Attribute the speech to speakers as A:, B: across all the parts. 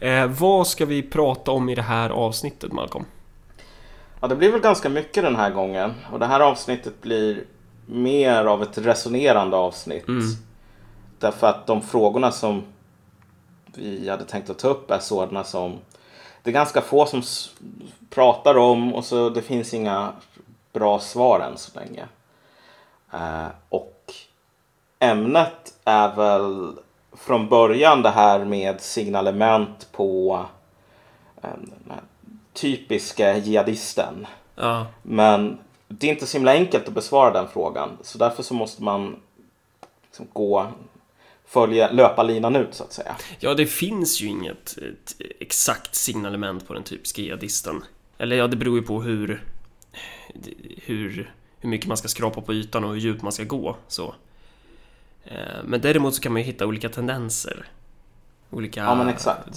A: Eh, vad ska vi prata om i det här avsnittet, Malcolm?
B: Ja, det blir väl ganska mycket den här gången. Och det här avsnittet blir mer av ett resonerande avsnitt.
A: Mm.
B: Därför att de frågorna som vi hade tänkt att ta upp är sådana som det är ganska få som pratar om och så det finns inga bra svar än så länge. Eh, och ämnet är väl från början det här med signalement på eh, den typiska jihadisten.
A: Ja,
B: Men det är inte så himla enkelt att besvara den frågan. Så därför så måste man liksom gå, följa, löpa linan ut så att säga.
A: ja det finns ju inget exakt signalement på den typiska jihadisten. Eller ja, det beror ju på hur, hur, hur mycket man ska skrapa på ytan och hur djupt man ska gå. Så. Eh, Men däremot så kan man ju hitta olika tendenser. Olika
B: Ja,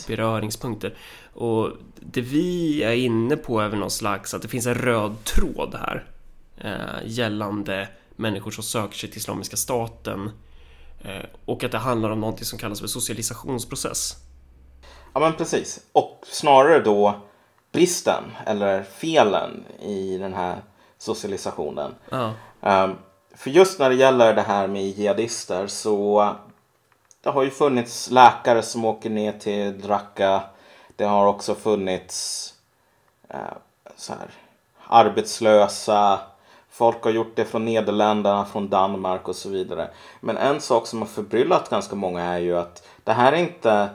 A: beröringspunkter. Och det vi är inne på är väl någon slags att det finns en röd tråd här. Eh, gällande människor som söker sig till Islamiska staten. Eh, och att det handlar om någonting som kallas för socialisationsprocess.
B: Ja men precis. Och snarare då bristen eller felen i den här socialisationen.
A: Ja.
B: Ehm, för just när det gäller det här med jihadister så det har ju funnits läkare som åker ner till Raqqa. Det har också funnits eh, så här, arbetslösa. Folk har gjort det från Nederländerna, från Danmark och så vidare. Men en sak som har förbryllat ganska många är ju att det här är inte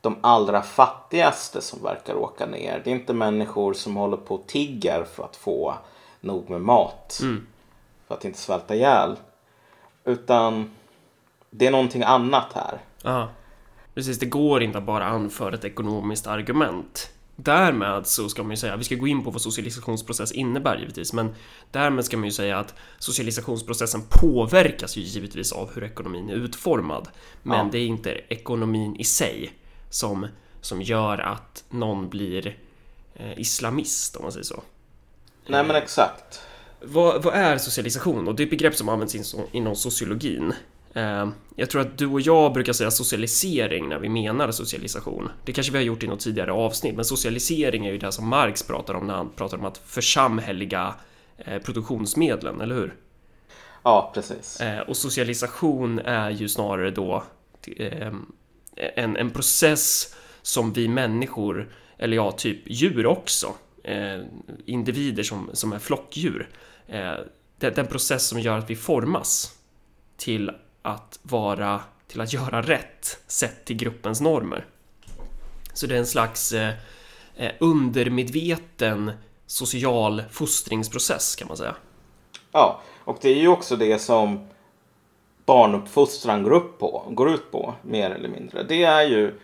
B: de allra fattigaste som verkar åka ner. Det är inte människor som håller på och tigger för att få nog med mat. Mm. För att inte svälta ihjäl. Utan det är någonting annat här.
A: Ja, precis. Det går inte att bara anföra ett ekonomiskt argument. Därmed så ska man ju säga, vi ska gå in på vad socialisationsprocess innebär givetvis, men därmed ska man ju säga att socialisationsprocessen påverkas ju givetvis av hur ekonomin är utformad. Men
B: Ja.
A: det är inte ekonomin i sig som, som gör att någon blir eh, islamist, om man säger så.
B: Nej men exakt.
A: Vad, vad är socialisation? Och det är ett begrepp som används in, inom sociologin. Eh, jag tror att du och jag brukar säga socialisering när vi menar socialisation. Det kanske vi har gjort i något tidigare avsnitt, men socialisering är ju det som Marx pratar om när han pratar om att församhälliga eh, produktionsmedlen, eller hur?
B: Ja precis.
A: Eh, och socialisation är ju snarare då eh, en, en process som vi människor, eller ja, typ djur också, Eh, individer som, som är flockdjur, eh, det, den process som gör att vi formas till att vara, till att göra rätt sett till gruppens normer. Så det är en slags eh, eh undermedveten social fostringsprocess kan man säga.
B: Ja, och det är ju också det som barnuppfostran går, upp på, går ut på, mer eller mindre. Det är ju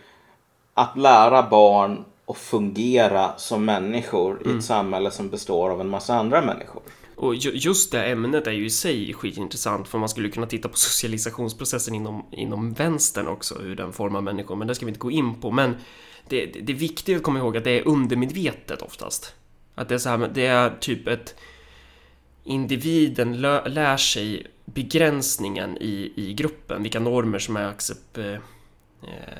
B: att lära barn att fungera som människor i ett samhälle som består av en massa andra människor.
A: Och ju- just det ämnet är ju i sig skitintressant för man skulle kunna titta på socialisationsprocessen inom, inom vänstern också, hur den formar människor, men det ska vi inte gå in på. Men det, det, det är viktigt att komma ihåg att det är undermedvetet oftast. Att det är så här, det är typ ett... Individen lö, lär sig begränsningen i, i gruppen, vilka normer som är accept, eh,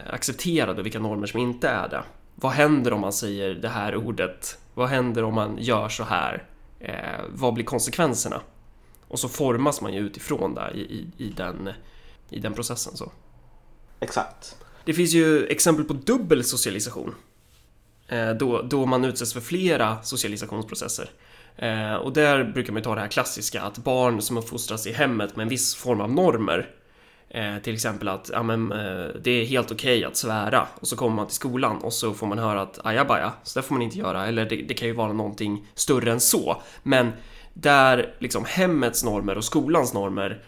A: accepterade och vilka normer som inte är det. Vad händer om man säger det här ordet? Vad händer om man gör så här? Eh, vad blir konsekvenserna? Och så formas man ju utifrån det i, i, i, den, i den processen. Så.
B: Exakt.
A: Det finns ju exempel på dubbel socialisation. Eh, då, då man utsätts för flera socialisationsprocesser. Eh, och där brukar man ju ta det här klassiska att barn som uppfostras i hemmet med en viss form av normer Eh, till exempel att ja, men, eh, det är helt okej att svära och så kommer man till skolan och så får man höra att ajabaja, så där får man inte göra. Eller det, det kan ju vara någonting större än så. Men där liksom hemmets normer och skolans normer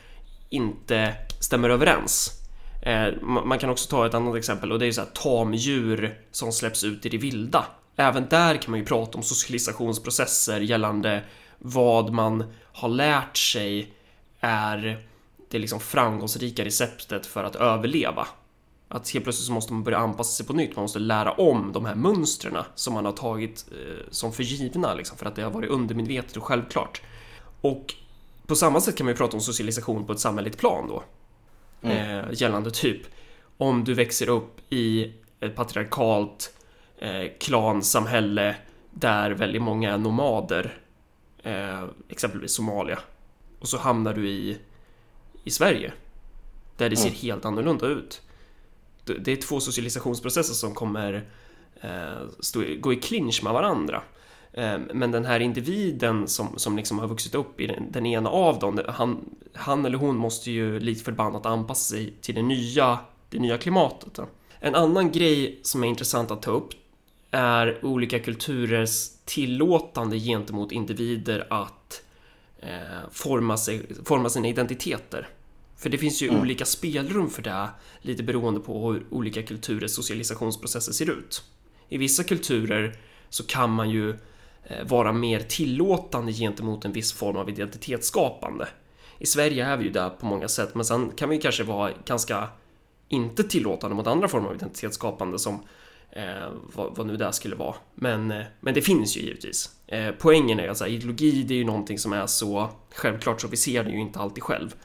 A: inte stämmer överens. Eh, man kan också ta ett annat exempel och det är så här tamdjur som släpps ut i det vilda. Även där kan man ju prata om socialisationsprocesser gällande vad man har lärt sig är det liksom framgångsrika receptet för att överleva. Att helt plötsligt så måste man börja anpassa sig på nytt, man måste lära om de här mönstren som man har tagit eh, som för givna liksom, för att det har varit undermedvetet och självklart. Och på samma sätt kan man ju prata om socialisation på ett samhälleligt plan då. Eh, gällande typ om du växer upp i ett patriarkalt eh, klansamhälle där väldigt många är nomader. Eh, exempelvis Somalia. Och så hamnar du i, i Sverige. Där det ser
B: Mm.
A: helt annorlunda ut. Det är två socialisationsprocesser som kommer eh, stå, gå i clinch med varandra. Eh, Men den här individen som, som liksom har vuxit upp i den, den ena av dem, han, han eller hon måste ju likt förbannat anpassa sig till det nya, det nya klimatet. En annan grej som är intressant att ta upp är olika kulturers tillåtande gentemot individer att forma, sig, forma sina identiteter. För det finns ju
B: Mm.
A: olika spelrum för det, lite beroende på hur olika kulturers socialisationsprocesser ser ut. I vissa kulturer så kan man ju eh, vara mer tillåtande gentemot en viss form av identitetsskapande. I Sverige är vi ju där på många sätt, men sen kan vi kanske vara ganska inte tillåtande mot andra former av identitetsskapande som eh, vad, vad nu det skulle vara. Men, eh, men det finns ju givetvis. Eh, poängen är att så här, ideologi, det är ju någonting som är så självklart så vi ser det ju inte alltid själv.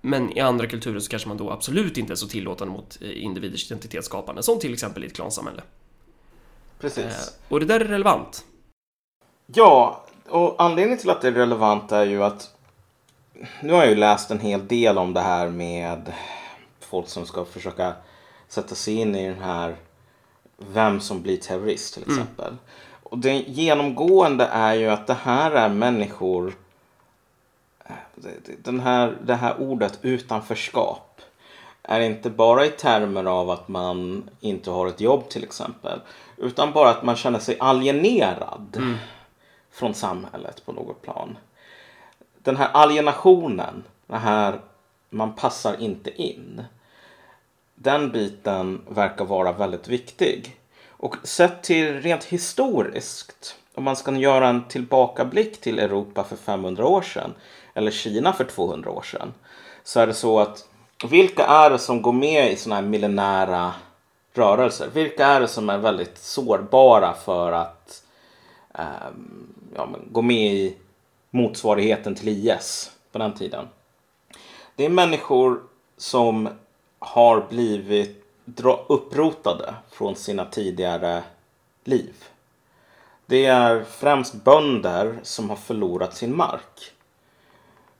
A: Men i andra kulturer så kanske man då absolut inte är så tillåtande mot eh, individers identitetsskapande, som till exempel i ett klansamhälle.
B: Precis.
A: Eh, och det där är relevant.
B: Ja, och anledningen till att det är relevant är ju att nu har jag ju läst en hel del om det här med folk som ska försöka sätta sig in i den här vem som blir terrorist till exempel. Och det genomgående är ju att det här är människor eh, den här, det här ordet utanförskap är inte bara i termer av att man inte har ett jobb till exempel. Utan bara att man känner sig alienerad från samhället på något plan. Den här alienationen, det här man passar inte in. Den biten verkar vara väldigt viktig. Och sett till rent historiskt, om man ska göra en tillbakablick till Europa för 500 år sedan, eller Kina för 200 år sedan, så är det så att vilka är det som går med i sådana här millenära rörelser? Vilka är det som är väldigt sårbara för att eh, ja, men gå med i motsvarigheten till IS på den tiden? Det är människor som har blivit dra- upprotade från sina tidigare liv. Det är främst bönder som har förlorat sin mark.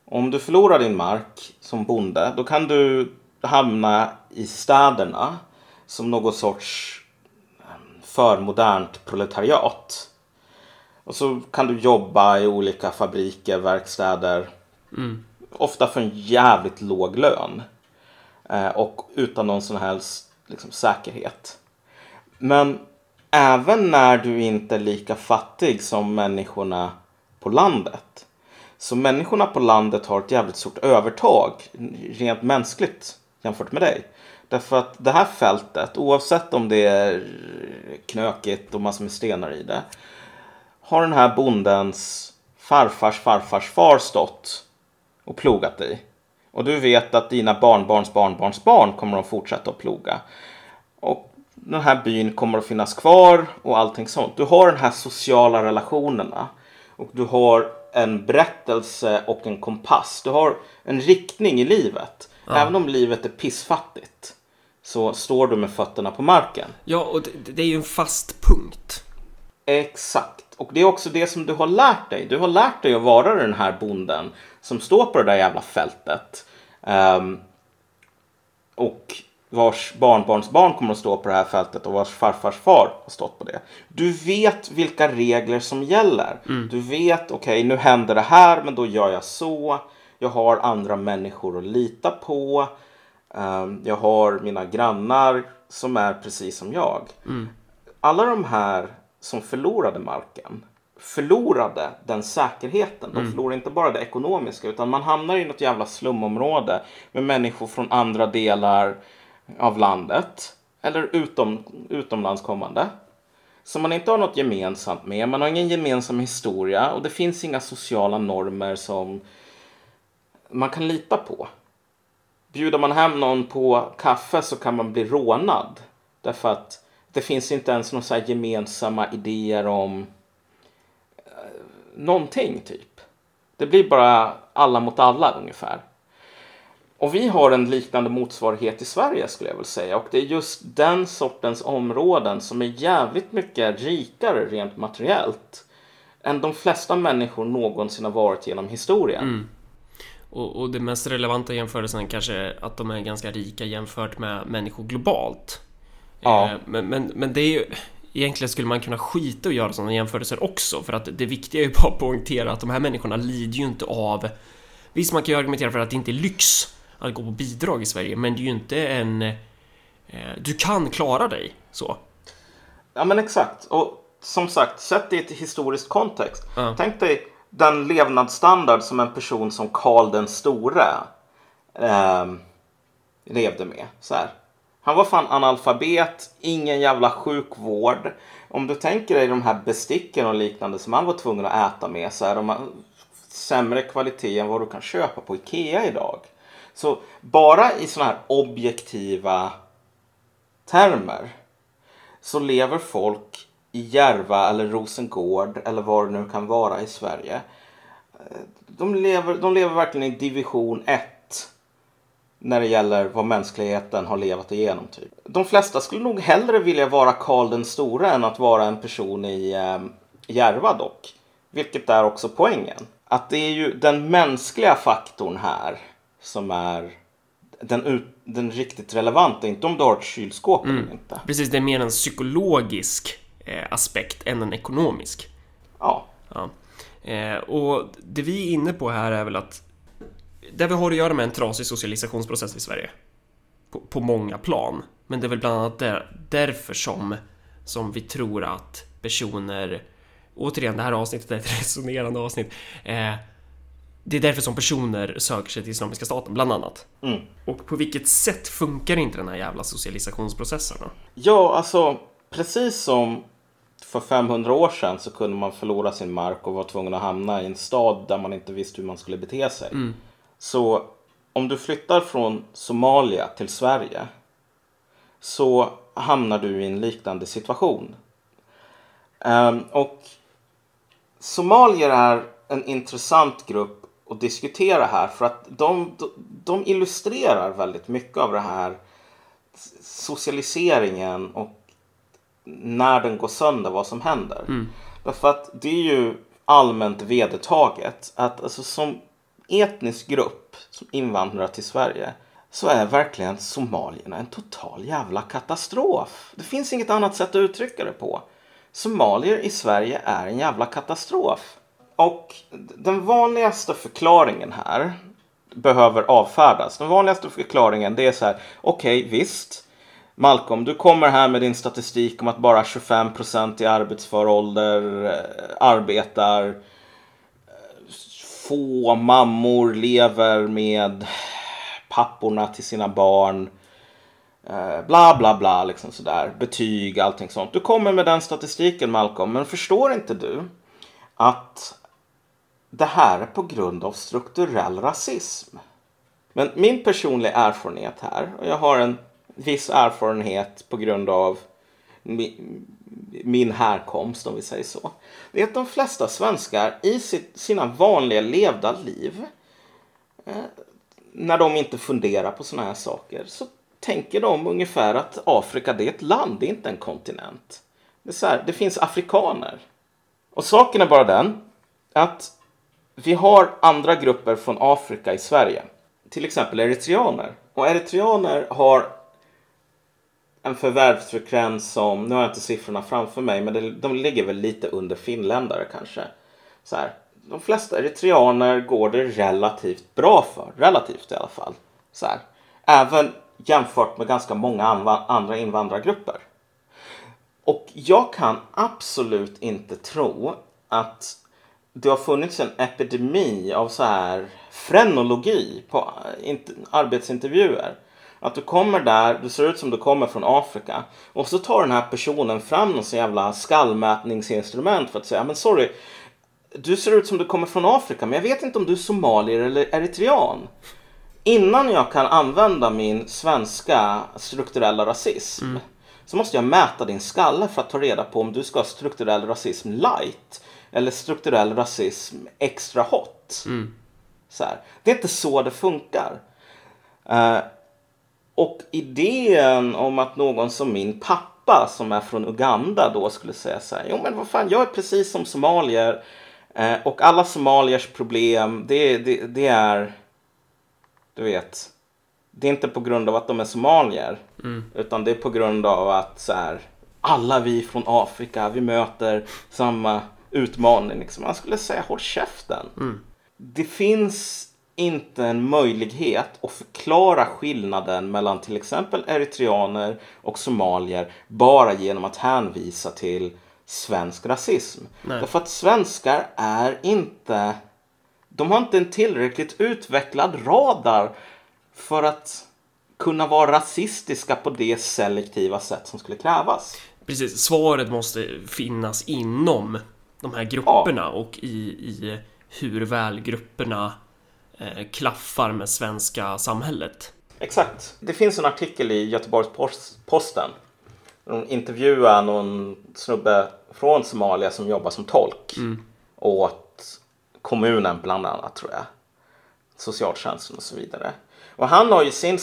B: Om du förlorar din mark som bonde då kan du hamna i städerna som någon sorts em, förmodernt proletariat. Och så kan du jobba i olika fabriker, verkstäder. Ofta för en jävligt låg lön. Eh, och utan någon som helst liksom, säkerhet. Men även när du inte är lika fattig som människorna på landet. Så människorna på landet har ett jävligt stort övertag rent mänskligt jämfört med dig. Därför att det här fältet, oavsett om det är knökigt och massor med stenar i det. Har den här bondens farfars farfars far stått och plogat i. Och du vet att dina barnbarns barnbarns barn kommer att fortsätta att ploga. Och den här byn kommer att finnas kvar och allting sånt. Du har den här sociala relationerna. Och du har en berättelse och en kompass. Du har en riktning i livet. Även om livet är pissfattigt. Så står du med fötterna på marken.
A: Ja, och det, det är ju en fast punkt.
B: Exakt. Och det är också det som du har lärt dig. Du har lärt dig att vara den här bonden som står på det där jävla fältet. Ehm, och vars barnbarns barn kommer att stå på det här fältet och vars farfars far har stått på det. Du vet vilka regler som gäller. Du vet, okej nu händer det här men då gör jag så. Jag har andra människor att lita på. Ehm, jag har mina grannar som är precis som jag alla de här som förlorade marken förlorade den säkerheten. De förlorade inte bara det ekonomiska utan man hamnar i något jävla slumområde med människor från andra delar av landet eller utom, utomlands kommande. Som man inte har något gemensamt med. Man har ingen gemensam historia och det finns inga sociala normer som man kan lita på. Bjuder man hem någon på kaffe så kan man bli rånad. Därför att det finns inte ens några gemensamma idéer om någonting typ. Det blir bara alla mot alla ungefär. Och vi har en liknande motsvarighet i Sverige skulle jag vilja säga. Och det är just den sortens områden som är jävligt mycket rikare rent materiellt än de flesta människor någonsin har varit genom historien.
A: Mm. Och, och det mest relevanta jämförelsen kanske är att de är ganska rika jämfört med människor globalt.
B: Ja.
A: Eh, Men, men, men det är ju... Egentligen skulle man kunna skita och göra sådana jämförelser också för att det viktiga är ju bara att poängtera att de här människorna lider ju inte av... Visst, man kan ju argumentera för att det inte är lyx att gå på bidrag i Sverige, men det är ju inte en... eh, Du kan klara dig så.
B: Ja men exakt. Och som sagt, sätt det i ett historiskt kontext.
A: Ja.
B: Tänk dig den levnadsstandard som en person som Karl den store ehm, levde med. Så här. Han var fan analfabet, ingen jävla sjukvård. Om du tänker dig de här besticken och liknande som han var tvungen att äta med så är de sämre kvalitet än vad du kan köpa på Ikea idag. Så bara i sådana här objektiva termer så lever folk i Järva eller Rosengård eller var det nu kan vara i Sverige. Eh, de lever, de lever verkligen i division 1 när det gäller vad mänskligheten har levat igenom. Typ. De flesta skulle nog hellre vilja vara Karl den store än att vara en person i eh, Järva dock. Vilket är också poängen. Att det är ju den mänskliga faktorn här som är den, ut, den riktigt relevanta. Inte om du har ett kylskåp eller inte.
A: Precis, det är mer en psykologisk eh, aspekt än en ekonomisk.
B: Ja.
A: Ja. Eh, och det vi är inne på här är väl att där vi har att göra med en trasig socialisationsprocess i Sverige. På, på många plan. Men det är väl bland annat där, därför som, som vi tror att personer Återigen, det här avsnittet är ett resonerande avsnitt. Eh, det är därför som personer söker sig till Islamiska staten, bland annat.
B: Mm.
A: Och på vilket sätt funkar inte den här jävla socialisationsprocessen då?
B: Ja, alltså precis som för 500 år sedan så kunde man förlora sin mark och var tvungen att hamna i en stad där man inte visste hur man skulle bete sig. Så om du flyttar från Somalia till Sverige så hamnar du i en liknande situation. Ehm, och somalier är en intressant grupp att diskutera här för att de, de, illustrerar väldigt mycket av det här socialiseringen och när den går sönder, vad som händer. Därför att det är ju allmänt vedertaget att alltså, som etnisk grupp som invandrar till Sverige så är verkligen somalierna en total jävla katastrof. Det finns inget annat sätt att uttrycka det på. Somalier i Sverige är en jävla katastrof. Och den vanligaste förklaringen här behöver avfärdas. Den vanligaste förklaringen det är så här, okej visst, Malcolm, du kommer här med din statistik om att bara 25% i arbetsför ålder eh, arbetar. Få mammor lever med papporna till sina barn. Eh, Bla bla bla, liksom sådär. Betyg, allting sånt. Du kommer med den statistiken Malcolm, men förstår inte du att det här är på grund av strukturell rasism? Men min personliga erfarenhet här, och jag har en viss erfarenhet på grund av min härkomst om vi säger så. Det är att de flesta svenskar i sitt, sina vanliga levda liv eh, när de inte funderar på sådana här saker så tänker de ungefär att Afrika det är ett land, det är inte en kontinent. Det, är så här, det finns afrikaner. Och saken är bara den att vi har andra grupper från Afrika i Sverige. Till exempel eritreaner. Och eritreaner har en förvärvsfrekvens som, nu har jag inte siffrorna framför mig, men det, de ligger väl lite under finländare kanske. Så här, de flesta eritreaner går det relativt bra för, relativt i alla fall. Så här, även jämfört med ganska många andra invandrargrupper. Och jag kan absolut inte tro att det har funnits en epidemi av så här frenologi på eh, arbetsintervjuer. Att du kommer där, du ser ut som du kommer från Afrika och så tar den här personen fram någon så jävla skallmätningsinstrument för att säga men sorry, du ser ut som du kommer från Afrika men jag vet inte om du är somalier eller eritrean. Innan jag kan använda min svenska strukturella rasism så måste jag mäta din skalle för att ta reda på om du ska ha strukturell rasism light eller strukturell rasism extra hot. Så här. Det är inte så det funkar. Eh, och idén om att någon som min pappa som är från Uganda då skulle säga så här. Jo men vad fan, jag är precis som somalier. Eh, och alla somaliers problem, det, det, det är, du vet, det är inte på grund av att de är somalier.
A: Mm.
B: Utan det är på grund av att så här, alla vi från Afrika, vi möter samma utmaning. Liksom. Man skulle säga håll käften.
A: Mm.
B: Det finns inte en möjlighet att förklara skillnaden mellan till exempel eritreaner och somalier bara genom att hänvisa till svensk rasism.
A: Nej.
B: Därför att svenskar är inte... De har inte en tillräckligt utvecklad radar för att kunna vara rasistiska på det selektiva sätt som skulle krävas.
A: Precis, svaret måste finnas inom de här grupperna och i, i hur väl grupperna klaffar med svenska samhället.
B: Exakt. Det finns en artikel i Göteborgs-Posten. De intervjuar någon snubbe från Somalia som jobbar som tolk åt kommunen bland annat tror jag. Socialtjänsten och så vidare. Och han har ju sin,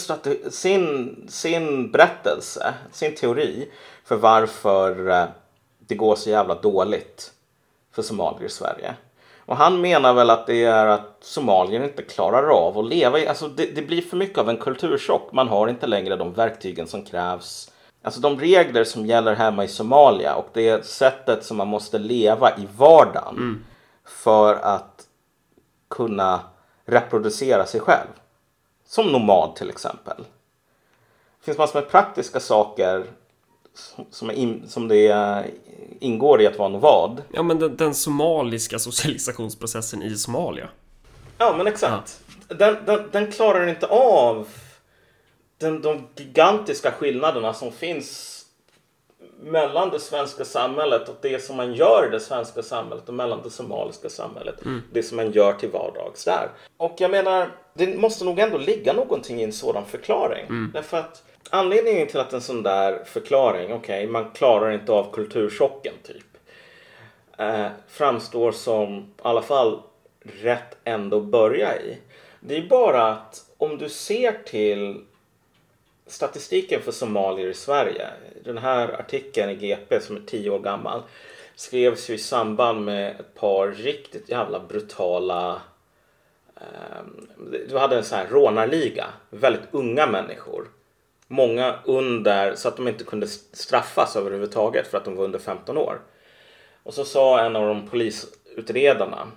B: sin, sin berättelse, sin teori för varför eh, det går så jävla dåligt för somalier i Sverige. Och han menar väl att det är att somalier inte klarar av att leva i, alltså det, det blir för mycket av en kulturchock. Man har inte längre de verktygen som krävs. Alltså de regler som gäller hemma i Somalia och det sättet som man måste leva i vardagen för att kunna reproducera sig själv. Som nomad till exempel. Det finns massor med praktiska saker som, in, som det ingår i att vara nomad.
A: Ja, men den, den somaliska socialisationsprocessen i Somalia.
B: Ja, men exakt. Den, den, den klarar inte av den, de gigantiska skillnaderna som finns mellan det svenska samhället och det som man gör i det svenska samhället och mellan det somaliska samhället. Det som man gör till vardags där. Och jag menar, det måste nog ändå ligga någonting i en sådan förklaring. Därför att anledningen till att en sån där förklaring, okej, man klarar inte av kulturchocken typ. Eh, framstår som i alla fall rätt ändå att börja i. Det är bara att om du ser till statistiken för somalier i Sverige. Den här artikeln i GP som är tio år gammal skrevs ju i samband med ett par riktigt jävla brutala ehm, du hade en sån här rånarliga, väldigt unga människor. Många under, så att de inte kunde straffas överhuvudtaget för att de var under 15 år. Och så sa en av de polisutredarna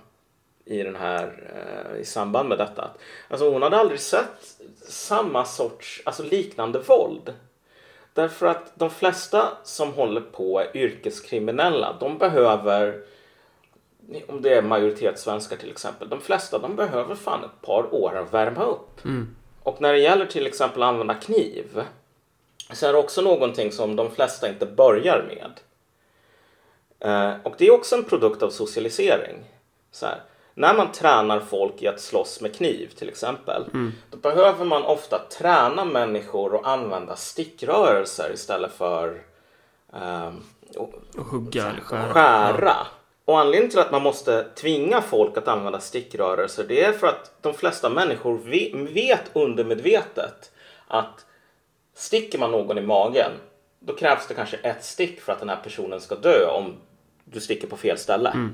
B: i den här eh, i samband med detta att alltså hon hade aldrig sett samma sorts, alltså liknande våld. Därför att de flesta som håller på är yrkeskriminella. De behöver, om det är majoritetssvenskar till exempel, de flesta de behöver fan ett par år att värma upp. Mm. Och när det gäller till exempel att använda kniv så är det också någonting som de flesta inte börjar med. Eh, och det är också en produkt av socialisering. När man tränar folk i att slåss med kniv till exempel, då behöver man ofta träna människor att använda stickrörelser istället för ehm, och-
A: Och hugga eller skära.
B: skära. Och anledningen till att man måste tvinga folk att använda stickrörelser det är för att de flesta människor ve- vet undermedvetet att sticker man någon i magen då krävs det kanske ett stick för att den här personen ska dö om du sticker på fel ställe.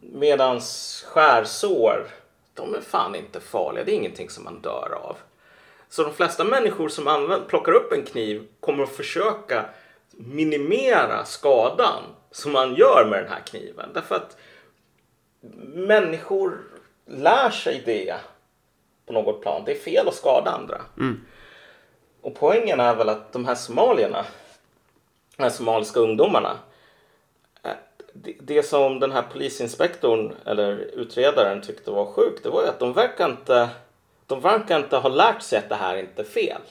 B: Medans skärsår, de är fan inte farliga. Det är ingenting som man dör av. Så de flesta människor som använder, plockar upp en kniv kommer att försöka minimera skadan som man gör med den här kniven. Därför att människor lär sig det på något plan. Det är fel att skada andra. Och poängen är väl att de här somalierna, de här somaliska ungdomarna, eh, det, som den här polisinspektorn eller utredaren tyckte var sjukt, det var ju att de verkar inte, de verkar inte ha lärt sig att det här inte är fel.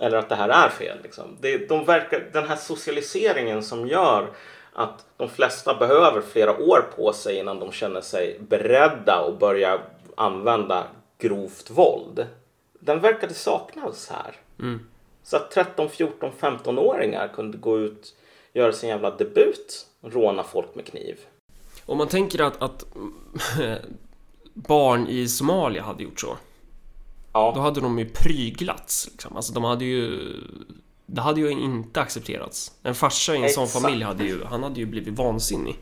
B: Eller att det här är fel. Liksom. Det, de verkar, den här socialiseringen som gör att de flesta behöver flera år på sig innan de känner sig beredda att börja använda grovt våld. Den verkade saknas här. Så att 13, 14, 15-åringar kunde gå ut göra sin jävla debut och råna folk med kniv.
A: Om man tänker att, att barn i Somalia hade gjort så.
B: Ja.
A: Då hade de ju pryglats. Liksom. Alltså de hade ju... Det hade ju inte accepterats. En farsa i en sån
B: Exakt.
A: familj hade ju, han hade ju blivit vansinnig.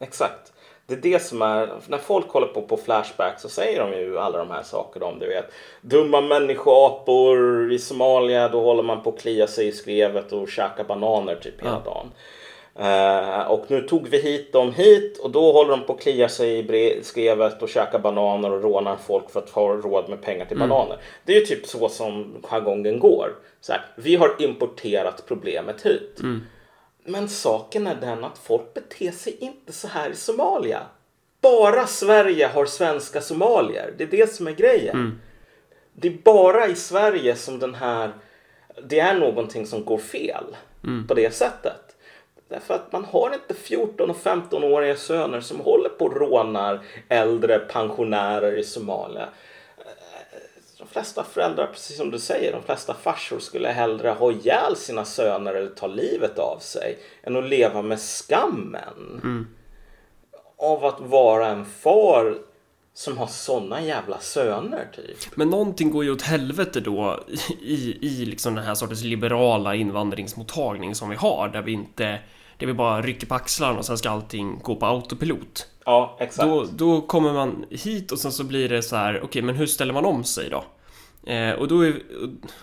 B: Exakt. Det är det som är, när folk håller på på Flashback så säger de ju alla de här sakerna om du vet. Dumma människoapor i Somalia, då håller man på att klia sig i skrevet och käka bananer typ hela
A: Ja.
B: dagen. Eh, och nu tog vi hit dem hit och då håller de på att klia sig i skrevet och käka bananer och rånar folk för att ha råd med pengar till bananer. Det är ju typ så som jargongen går. Så här, vi har importerat problemet hit. Men saken är den att folk beter sig inte så här i Somalia. Bara Sverige har svenska somalier. Det är det som är grejen. Det är bara i Sverige som den här, det är någonting som går fel på det sättet. Därför att man har inte 14 och 15-åriga söner som håller på och rånar äldre pensionärer i Somalia. De flesta föräldrar, precis som du säger, de flesta farsor skulle hellre ha ihjäl sina söner eller ta livet av sig än att leva med skammen av att vara en far som har såna jävla söner typ.
A: Men någonting går ju åt helvete då i, i liksom den här sortens liberala invandringsmottagning som vi har där vi inte där vi bara rycker på axlarna och sen ska allting gå på autopilot.
B: Ja, exakt.
A: Då, då kommer man hit och sen så blir det så här, okej men hur ställer man om sig då? Eh, och, då är,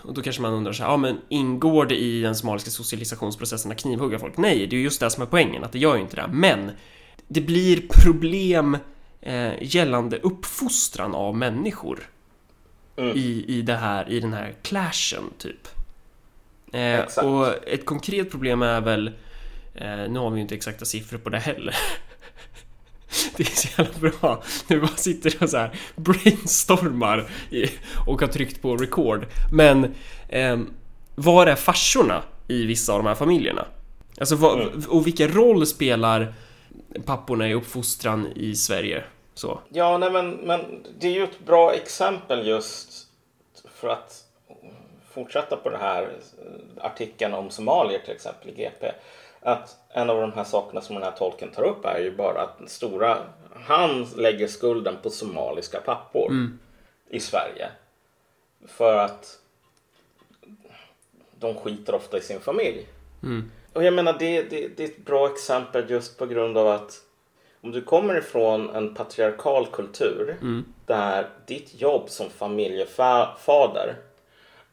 A: och då kanske man undrar så här, ja men ingår det i den somaliska socialisationsprocessen att knivhugga folk? Nej, det är ju just det som är poängen, att det gör ju inte det. Men det blir problem eh, gällande uppfostran av människor
B: Mm.
A: i, i, det här, i den här clashen, typ. Eh, och ett konkret problem är väl, nu har vi ju inte exakta siffror på det heller. Det är så jävla bra. Nu bara sitter och så här brainstormar och har tryckt på record. Men ehm, var är farsorna i vissa av de här familjerna? Alltså vad,
B: Mm.
A: och vilken roll spelar papporna i uppfostran i Sverige? Så.
B: Ja, nej, men, men det är ju ett bra exempel just för att fortsätta på den här eh, artikeln om somalier till exempel i GP. Att en av de här sakerna som den här tolken tar upp är ju bara att stora, han lägger skulden på somaliska pappor i Sverige. För att de skiter ofta i sin familj. Och jag menar det, det, det är ett bra exempel just på grund av att om du kommer ifrån en patriarkal kultur där ditt jobb som familjefader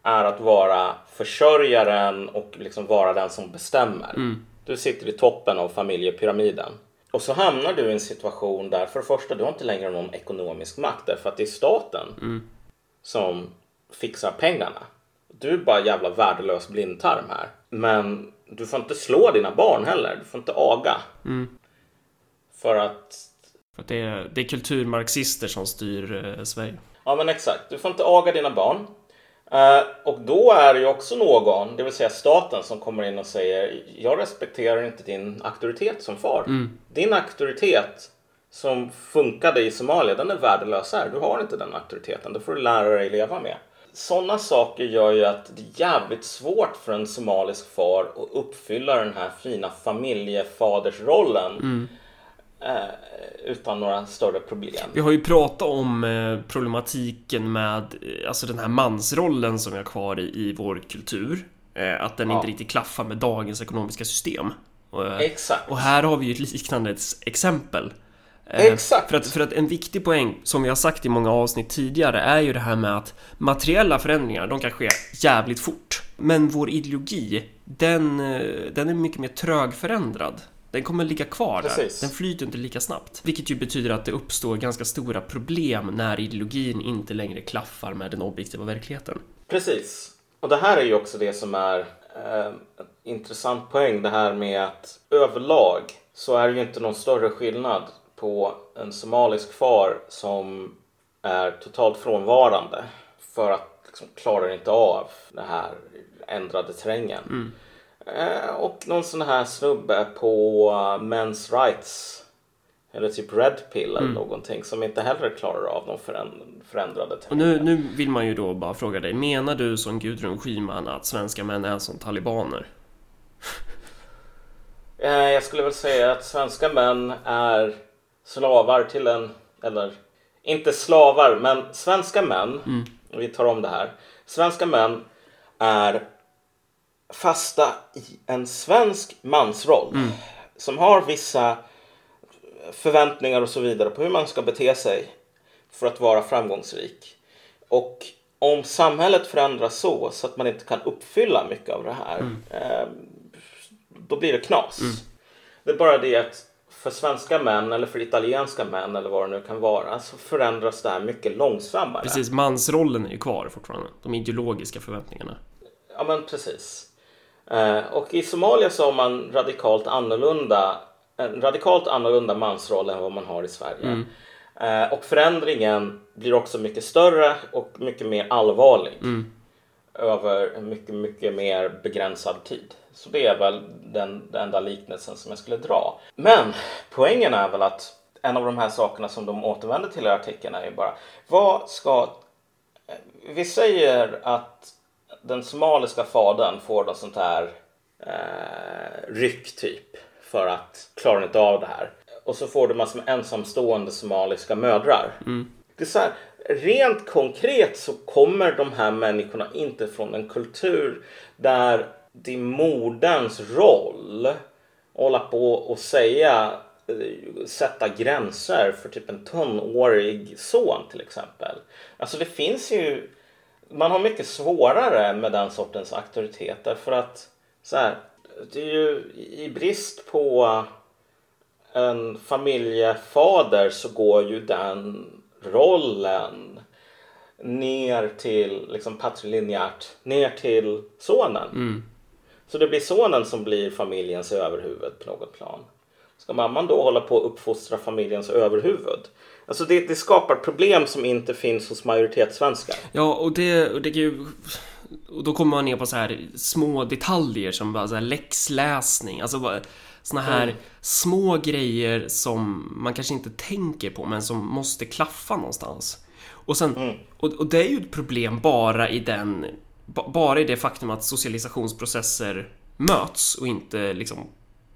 B: är att vara försörjaren och liksom vara den som bestämmer. Du sitter i toppen av familjepyramiden. Och så hamnar du i en situation där för det första, du har inte längre någon ekonomisk makt därför att det är staten som fixar pengarna. Du är bara jävla värdelös blindtarm här. Men du får inte slå dina barn heller. Du får inte aga. För att
A: För att det är, det är kulturmarxister som styr eh, Sverige.
B: Ja men exakt, du får inte aga dina barn. Eh, och då är det ju också någon, det vill säga staten, som kommer in och säger Jag respekterar inte din auktoritet som far. Din auktoritet som funkade i Somalia, den är värdelös här. Du har inte den auktoriteten, det får du lära dig leva med. Sådana saker gör ju att det är jävligt svårt för en somalisk far att uppfylla den här fina familjefadersrollen eh, utan några större problem.
A: Vi har ju pratat om eh, problematiken med eh, alltså den här mansrollen som vi har kvar i, i vår kultur. Eh, att den
B: Ja.
A: inte riktigt klaffar med dagens ekonomiska system. Eh,
B: Exakt.
A: och här har vi ju ett liknande ex- exempel. Eh,
B: Exakt.
A: För att, för att en viktig poäng, som vi har sagt i många avsnitt tidigare, är ju det här med att materiella förändringar, de kan ske jävligt fort. Men vår ideologi, den, eh, den är mycket mer trögförändrad. Den kommer ligga kvar
B: Precis.
A: där. Den flyter inte lika snabbt. Vilket ju betyder att det uppstår ganska stora problem när ideologin inte längre klaffar med den objektiva verkligheten.
B: Precis. Och det här är ju också det som är eh, intressant poäng. Det här med att överlag så är det ju inte någon större skillnad på en somalisk far som är totalt frånvarande för att liksom klarar inte av den här ändrade terrängen. Eh, och någon sån här snubbe på uh, Men's Rights eller typ Red Pill eller någonting som inte heller klarar av de föränd- förändrade
A: Och
B: terrängen.
A: nu, nu vill man ju då bara fråga dig, menar du som Gudrun Schyman att svenska män är som talibaner?
B: Eh, Jag skulle väl säga att svenska män är slavar till en, eller inte slavar, men svenska män vi tar om det här. Svenska män är fasta i en svensk mansroll som har vissa förväntningar och så vidare på hur man ska bete sig för att vara framgångsrik. Och om samhället förändras så, så att man inte kan uppfylla mycket av det här, eh, då blir det knas. Det är bara det att för svenska män eller för italienska män eller vad det nu kan vara så förändras det här mycket långsammare.
A: Precis, mansrollen är ju kvar fortfarande. De ideologiska förväntningarna.
B: Ja men precis. Eh, och i Somalia så har man radikalt annorlunda, en radikalt annorlunda mansroll än vad man har i Sverige. Eh, och förändringen blir också mycket större och mycket mer allvarlig. Över en mycket, mycket mer begränsad tid. Så det är väl den, den enda liknelsen som jag skulle dra. Men poängen är väl att en av de här sakerna som de återvänder till i artikeln är ju bara vad ska vi säger att den somaliska fadern får något sånt här eh, ryck typ för att klara inte av det här. Och så får du massor med ensamstående somaliska mödrar. Det är så här, rent konkret så kommer de här människorna inte från en kultur där det är moderns roll att hålla på och säga eh, sätta gränser för typ en tonårig son till exempel. Alltså det finns ju man har mycket svårare med den sortens auktoritet därför att så här, det är ju i brist på en familjefader så går ju den rollen ner till liksom patrilinjärt ner till sonen. Så det blir sonen som blir familjens överhuvud på något plan. Ska mamman då hålla på att uppfostra familjens överhuvud? Alltså det, det skapar problem som inte finns hos majoritetssvenskar.
A: Ja, och det, och det ju... Och då kommer man ner på så här små detaljer som bara så här läxläsning, alltså bara såna här små grejer som man kanske inte tänker på men som måste klaffa någonstans. Och sen, och, och det är ju ett problem bara i den, ba- bara i det faktum att socialisationsprocesser möts och inte liksom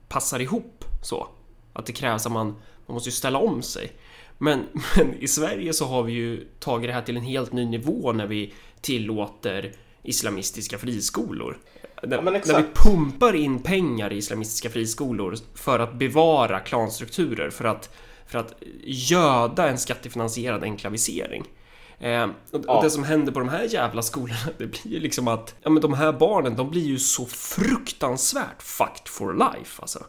A: passar ihop så. Att det krävs att man, man måste ju ställa om sig. Men, men i Sverige så har vi ju tagit det här till en helt ny nivå när vi tillåter islamistiska friskolor. När,
B: men
A: när vi pumpar in pengar i islamistiska friskolor för att bevara klanstrukturer, för att, för att göda en skattefinansierad enklavisering. Eh, och,
B: Ja.
A: det som händer på de här jävla skolorna, det blir ju liksom att ja, men de här barnen, de blir ju så fruktansvärt fucked for life alltså.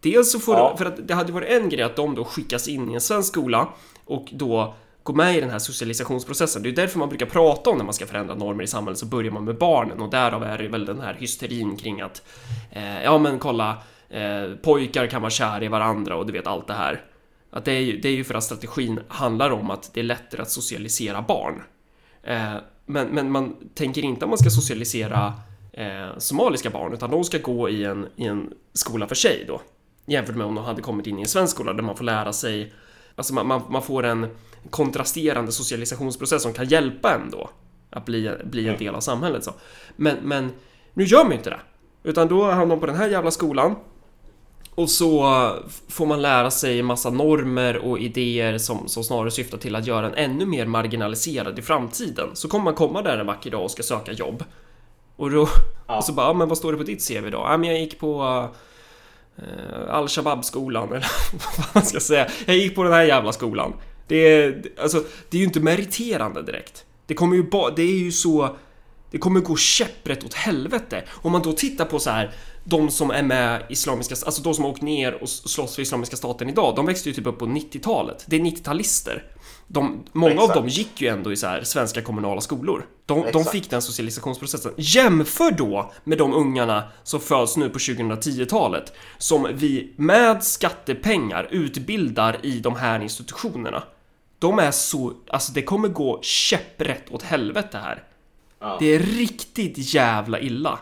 A: Dels så får
B: Ja.
A: för att det hade varit en grej att de då skickas in i en svensk skola och då går med i den här socialisationsprocessen. Det är därför man brukar prata om när man ska förändra normer i samhället så börjar man med barnen och därav är det väl den här hysterin kring att eh, ja men kolla eh, pojkar kan vara kära i varandra och du vet allt det här. Att det är, ju, det är ju för att strategin handlar om att det är lättare att socialisera barn. Eh, men, men man tänker inte att man ska socialisera eh, somaliska barn utan de ska gå i en, i en skola för sig då. Jämfört med om de hade kommit in i en svensk skola där man får lära sig Alltså man, man, man får en kontrasterande socialisationsprocess som kan hjälpa en då att bli, bli en del av samhället så. Men, men nu gör man ju inte det. Utan då hamnar man på den här jävla skolan och så får man lära sig massa normer och idéer som, som snarare syftar till att göra en ännu mer marginaliserad i framtiden. Så kommer man komma där en vacker dag och ska söka jobb. Och då...
B: Ja.
A: Och så bara, ja, men vad står det på ditt CV då? Ja, men jag gick på Eh, Al Shabab skolan eller vad man ska säga. Jag gick på den här jävla skolan. Det är, alltså, det är ju inte meriterande direkt. Det kommer ju bara, det är ju så... Det kommer gå käpprätt åt helvete. Om man då tittar på så här de som är med Islamiska, alltså de som har åkt ner och slåss för Islamiska staten idag, de växte ju typ upp på 90-talet. Det är 90-talister. De, många
B: Exakt.
A: av dem gick ju ändå i så här svenska kommunala skolor. De, de fick den socialisationsprocessen. Jämför då med de ungarna som föds nu på 2010-talet som vi med skattepengar utbildar i de här institutionerna. De är så, alltså det kommer gå käpprätt åt helvete här.
B: Ja.
A: Det är riktigt jävla illa.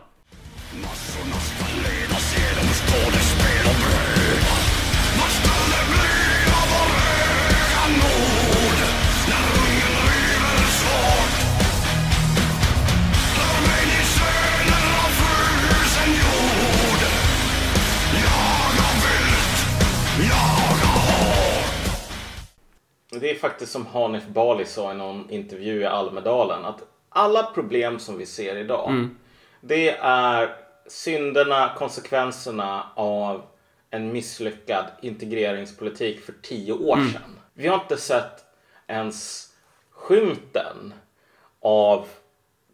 B: Det är faktiskt som Hanif Bali sa i någon intervju i Almedalen. Att alla problem som vi ser idag. Det är synderna, konsekvenserna av en misslyckad integreringspolitik för tio år sedan. Vi har inte sett ens skymten av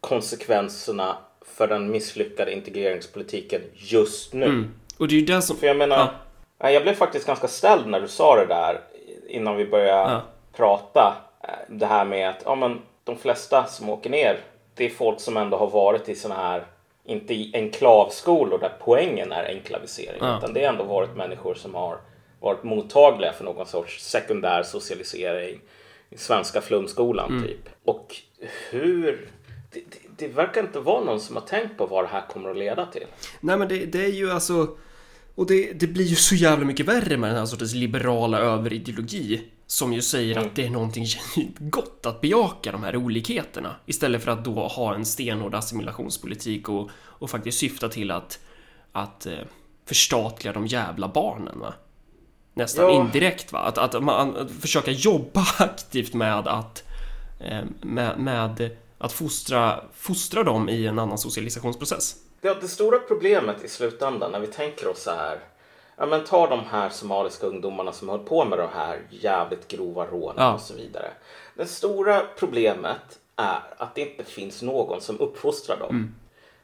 B: konsekvenserna för den misslyckade integreringspolitiken just nu.
A: Och det är ju det som...
B: För jag menar,
A: ja.
B: jag blev faktiskt ganska ställd när du sa det där innan vi började
A: Ja.
B: Prata. Eh, Det här med att ja, men, de flesta som åker ner, det är folk som ändå har varit i såna här, inte i enklavskolor där poängen är enklavisering,
A: Ja.
B: utan det har ändå varit människor som har varit mottagliga för någon sorts sekundär socialisering i svenska flumskolan
A: Mm.
B: typ. Och hur... Det, det, det verkar inte vara någon som har tänkt på vad det här kommer att leda till.
A: Nej men det, det är ju alltså... Och det, det blir ju så jävla mycket värre med den här sortens liberala överideologi. Som ju säger att det är någonting genuint gott att bejaka de här olikheterna. Istället för att då ha en stenhård assimilationspolitik och, och faktiskt syfta till att, att eh, förstatliga de jävla barnen va. Nästan
B: Ja.
A: indirekt va. Att, att man att försöka jobba aktivt med att eh, med, med att fostra, fostra dem i en annan socialisationsprocess.
B: Det, det stora problemet i slutändan när vi tänker oss så här. Ja, men ta de här somaliska ungdomarna som höll på med de här jävligt grova rånen
A: Ja.
B: och så vidare. Det stora problemet är att det inte finns någon som uppfostrar dem.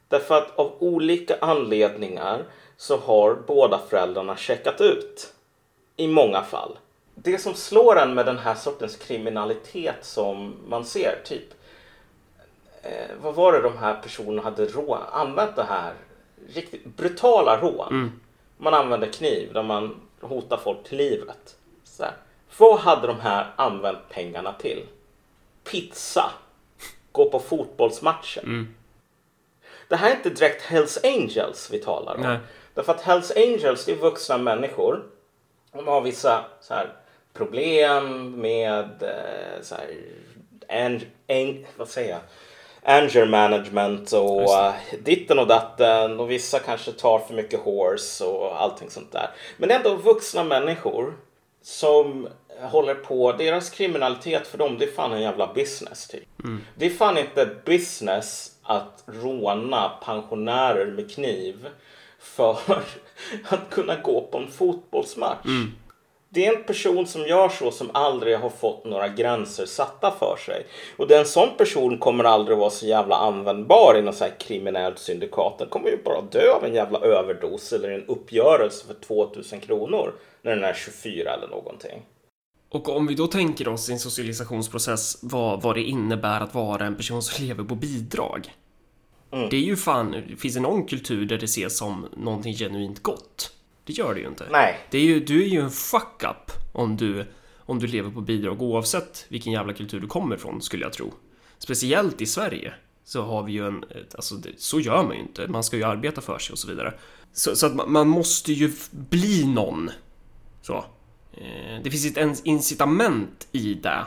B: Därför att av olika anledningar så har båda föräldrarna checkat ut. I många fall. Det som slår en med den här sortens kriminalitet som man ser, typ eh, vad var det de här personerna hade rå, använt det här riktigt brutala rån. Man använde kniv där man hotar folk till livet. Så här. Vad hade de här använt pengarna till? Pizza. Gå på fotbollsmatcher. Det här är inte direkt Hells Angels vi talar om.
A: Nej.
B: Därför att Hells Angels är vuxna människor. De har vissa så här, problem med eh, så här, ang, ang, vad säger jag? Anger management och uh, ditten och datten och vissa kanske tar för mycket horse och allting sånt där. Men det är ändå vuxna människor som håller på, deras kriminalitet för dem det är fan en jävla business typ. Det är fan inte business att råna pensionärer med kniv för att kunna gå på en fotbollsmatch. Det är en person som gör så som aldrig har fått några gränser satta för sig. Och den sån person kommer aldrig vara så jävla användbar i något så här kriminellt syndikat. Den kommer ju bara dö av en jävla överdos eller en uppgörelse för 2000 kronor när den är 24 eller någonting.
A: Och om vi då tänker oss i en socialisationsprocess vad, vad det innebär att vara en person som lever på bidrag. Det är ju fan, finns det någon kultur där det ses som någonting genuint gott? Det gör det ju inte.
B: Nej.
A: Det är ju, du är ju en fuck up om du, om du lever på bidrag oavsett vilken jävla kultur du kommer ifrån skulle jag tro. Speciellt i Sverige så har vi ju en, alltså så gör man ju inte. Man ska ju arbeta för sig och så vidare. Så, så att man, man måste ju bli någon. Så. Eh, Det finns ett incitament i det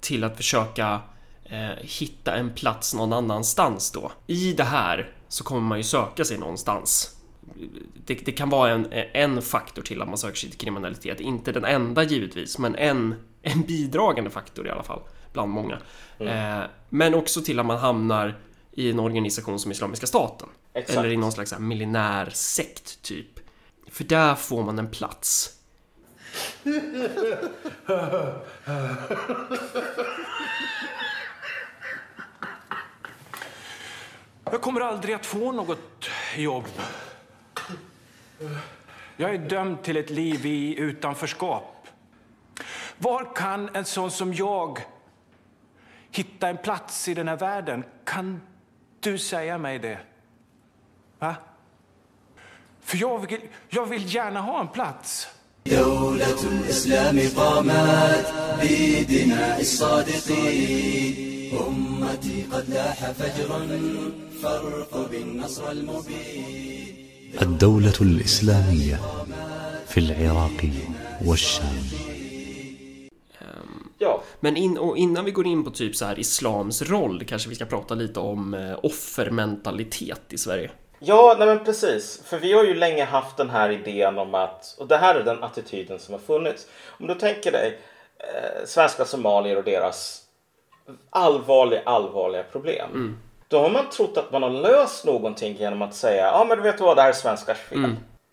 A: till att försöka eh, hitta en plats någon annanstans då. I det här så kommer man ju söka sig någonstans. Det, det kan vara en, en faktor till att man söker sig till kriminalitet. Inte den enda givetvis, men en, en bidragande faktor i alla fall. Bland många. Eh, men också till att man hamnar i en organisation som Islamiska staten.
B: Exakt.
A: Eller i någon slags så här millinär sekt typ. För där får man en plats.
C: Jag kommer aldrig att få något jobb. Jag är dömd till ett liv i utanförskap. Var kan en sån som jag hitta en plats i den här världen? Kan du säga mig det? Va? För jag vill, jag vill gärna ha en plats.
D: دولة الإسلام قامت بدماء الصادقين أمتي قد لاح فجرا فارقب النصر المبين
E: الدولة الإسلامية في العراق والشام
B: Ja,
A: Men in, och innan vi går in på typ så här islams roll kanske vi ska prata lite om eh, offermentalitet i Sverige.
B: Ja, nej men precis. För vi har ju länge haft den här idén om att, och det här är den attityden som har funnits. Om du tänker dig, eh, svenska somalier och deras allvarliga, allvarliga problem. Då har man trott att man har löst någonting genom att säga ja men du vet vad, det här är svenskars fel.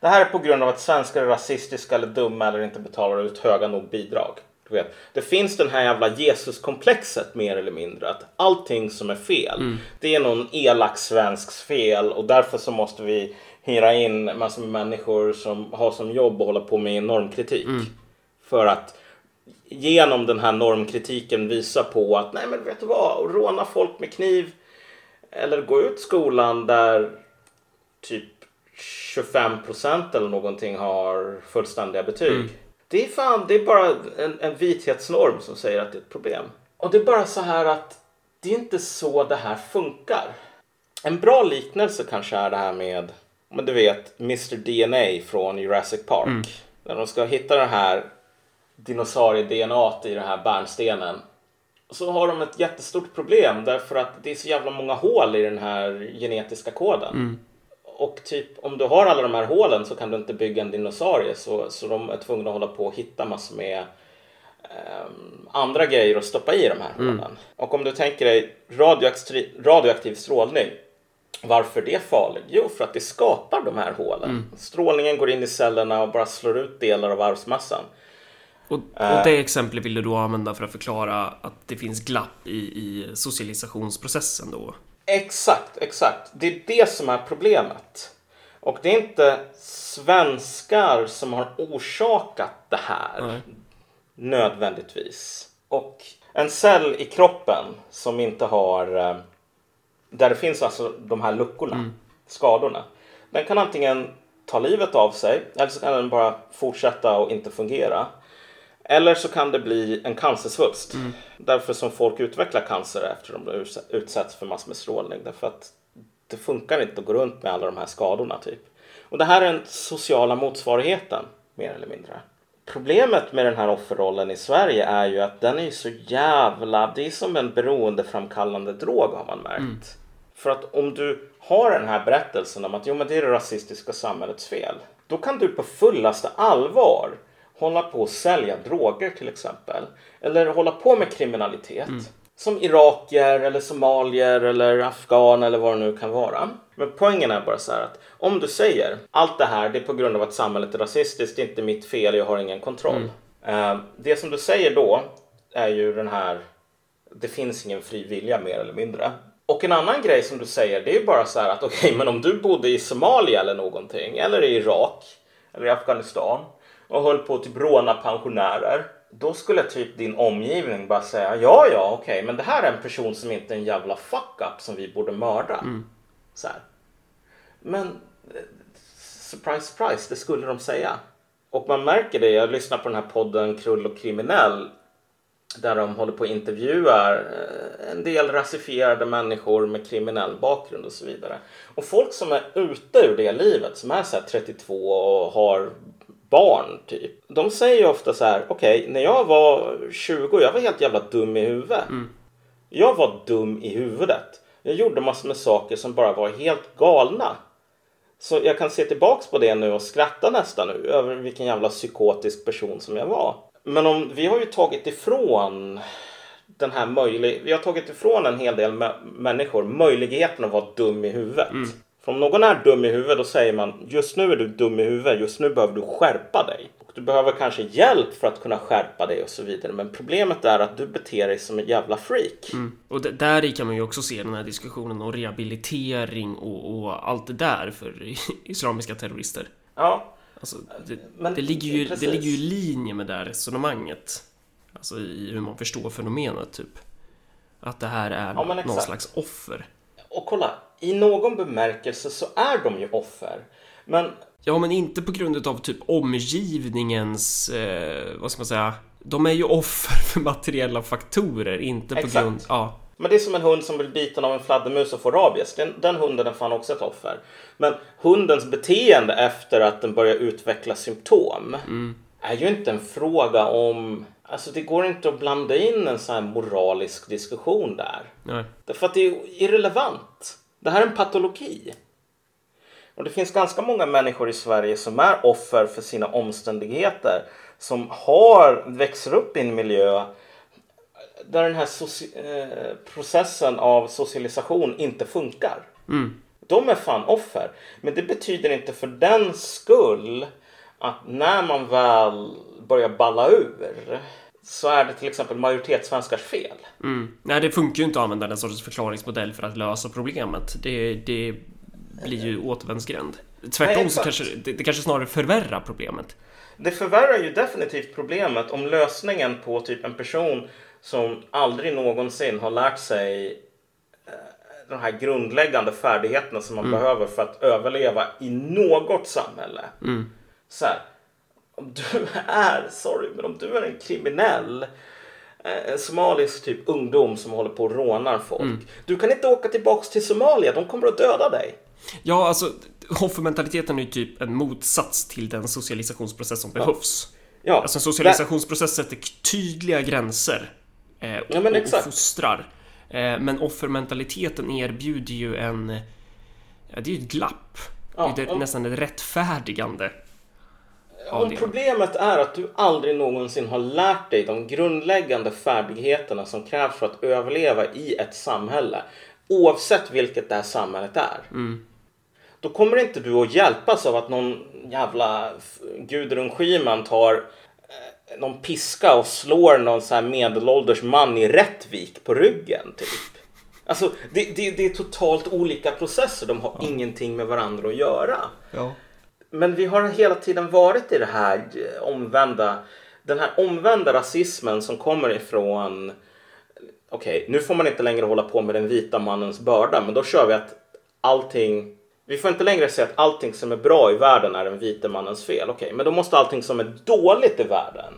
B: Det här är på grund av att svenskar är rasistiska eller dumma eller inte betalar ut höga nog bidrag. Du vet, det finns den här jävla Jesuskomplexet mer eller mindre. Att allting som är fel, det är någon elak svensks fel och därför så måste vi hyra in massor med människor som har som jobb att hålla på med normkritik. För att genom den här normkritiken visa på att nej men vet du vad, råna folk med kniv eller gå ut skolan där typ 25 procent eller någonting har fullständiga betyg. Det är fan, det är bara en, en vithetsnorm som säger att det är ett problem. Och det är bara så här att det är inte så det här funkar. En bra liknelse kanske är det här med, men du vet, Mr DNA från Jurassic Park. När de ska hitta det här dinosaurie-DNA i den här bärnstenen. Så har de ett jättestort problem därför att det är så jävla många hål i den här genetiska koden. Och typ om du har alla de här hålen så kan du inte bygga en dinosaurie så, så de är tvungna att hålla på och hitta massor med ehm, andra grejer att stoppa i de här hålen. Och om du tänker dig radioaktiv, radioaktiv strålning. Varför det är farligt? Jo, för att det skapar de här hålen. Strålningen går in i cellerna och bara slår ut delar av arvsmassan.
A: Och, och det exemplet vill du då använda för att förklara att det finns glapp i, i socialisationsprocessen då?
B: Exakt, exakt. Det är det som är problemet. Och det är inte svenskar som har orsakat det här
A: Nej.
B: nödvändigtvis. Och en cell i kroppen som inte har eh, där det finns alltså de här luckorna, skadorna. Den kan antingen ta livet av sig eller så kan den bara fortsätta och inte fungera. Eller så kan det bli en cancersvulst. Därför som folk utvecklar cancer efter de utsa- utsätts för massor med strålning. Därför att det funkar inte att gå runt med alla de här skadorna typ. Och det här är den sociala motsvarigheten mer eller mindre. Problemet med den här offerrollen i Sverige är ju att den är så jävla... Det är som en beroendeframkallande drog har man märkt. För att om du har den här berättelsen om att jo men det är det rasistiska samhällets fel. Då kan du på fullaste allvar hålla på och sälja droger till exempel. Eller hålla på med kriminalitet. Som irakier eller somalier eller afghan eller vad det nu kan vara. Men poängen är bara så här att om du säger allt det här det är på grund av att samhället är rasistiskt, det är inte mitt fel, jag har ingen kontroll. Eh, det som du säger då är ju den här det finns ingen fri vilja mer eller mindre. Och en annan grej som du säger det är ju bara så här att okej men om du bodde i Somalia eller någonting eller i Irak eller i Afghanistan och höll på att typ råna pensionärer. Då skulle typ din omgivning bara säga ja ja okej men det här är en person som inte är en jävla fuck up som vi borde mörda. Så här. Men eh, surprise surprise det skulle de säga. Och man märker det, jag lyssnar på den här podden Krull och kriminell där de håller på och intervjuar eh, en del rasifierade människor med kriminell bakgrund och så vidare. Och folk som är ute ur det livet, som är så här 32 och har barn typ. De säger ju ofta så här, okej, när jag var 20, jag var helt jävla dum i huvudet. Jag var dum i huvudet. Jag gjorde massor med saker som bara var helt galna. Så jag kan se tillbaks på det nu och skratta nästan nu över vilken jävla psykotisk person som jag var. Men om vi har ju tagit ifrån den här möjlig... Vi har tagit ifrån en hel del mä- människor möjligheten att vara dum i huvudet. För om någon är dum i huvudet då säger man just nu är du dum i huvudet, just nu behöver du skärpa dig. Och du behöver kanske hjälp för att kunna skärpa dig och så vidare. Men problemet är att du beter dig som en jävla freak.
A: Och d- där i kan man ju också se den här diskussionen om rehabilitering och, och allt det där för islamiska terrorister.
B: Ja,
A: Alltså, det,
B: Men-
A: det, ligger ju, det
B: precis.
A: ligger ju i linje med det här resonemanget. Alltså i hur man förstår fenomenet typ. Att det här är
B: Ja,
A: någon slags offer.
B: och kolla. I någon bemärkelse så är de ju offer. Men
A: Ja, men inte på grund av typ omgivningens, eh, vad ska man säga? De är ju offer för materiella faktorer, inte på
B: Exakt.
A: grund... Ja.
B: Men det är som en hund som blir biten av en fladdermus och får rabies. Den, den hunden är fan också ett offer. Men hundens beteende efter att den börjar utveckla symptom är ju inte en fråga om... Alltså det går inte att blanda in en sån här moralisk diskussion där.
A: Nej.
B: Därför att det är irrelevant. Det här är en patologi. Och det finns ganska många människor i Sverige som är offer för sina omständigheter. som har, växer upp i en miljö där den här eh, processen av socialisation inte funkar. De är fan offer. Men det betyder inte för den skull att när man väl börjar balla ur så är det till exempel majoritetssvenskars fel.
A: Mm. Nej, det funkar ju inte att använda den sortens förklaringsmodell för att lösa problemet. Det, det blir ju återvändsgränd. Tvärtom
B: Nej,
A: så kanske det, det kanske snarare förvärrar problemet.
B: Det förvärrar ju definitivt problemet om lösningen på typ en person som aldrig någonsin har lärt sig eh, de här grundläggande färdigheterna som man behöver för att överleva i något samhälle. Så här, om du är, sorry, men om du är en kriminell eh, en somalisk typ ungdom som håller på och rånar folk. Du kan inte åka tillbaks till Somalia, de kommer att döda dig.
A: Ja, alltså offermentaliteten är ju typ en motsats till den socialisationsprocess som behövs.
B: Ja,
A: Alltså en socialisationsprocess sätter tydliga gränser eh, och,
B: Ja, men
A: och fostrar. Eh, men offermentaliteten erbjuder ju en... Ja, det är ju ett glapp.
B: Ja,
A: det är
B: om-
A: nästan ett rättfärdigande.
B: Om problemet är att du aldrig någonsin har lärt dig de grundläggande färdigheterna som krävs för att överleva i ett samhälle, oavsett vilket det här samhället är. Då kommer inte du att hjälpas av att någon jävla Gudrun Schyman tar eh, någon piska och slår någon så här medelålders man i Rättvik på ryggen. Typ. Alltså, det, det, det är totalt olika processer. De har ingenting med varandra att göra.
A: Ja.
B: Men vi har hela tiden varit i det här eh, omvända, den här omvända rasismen som kommer ifrån Okej, nu får man inte längre hålla på med den vita mannens börda, men då kör vi att allting vi får inte längre säga att allting som är bra i världen är den vita mannens fel. Okej, men då måste allting som är dåligt i världen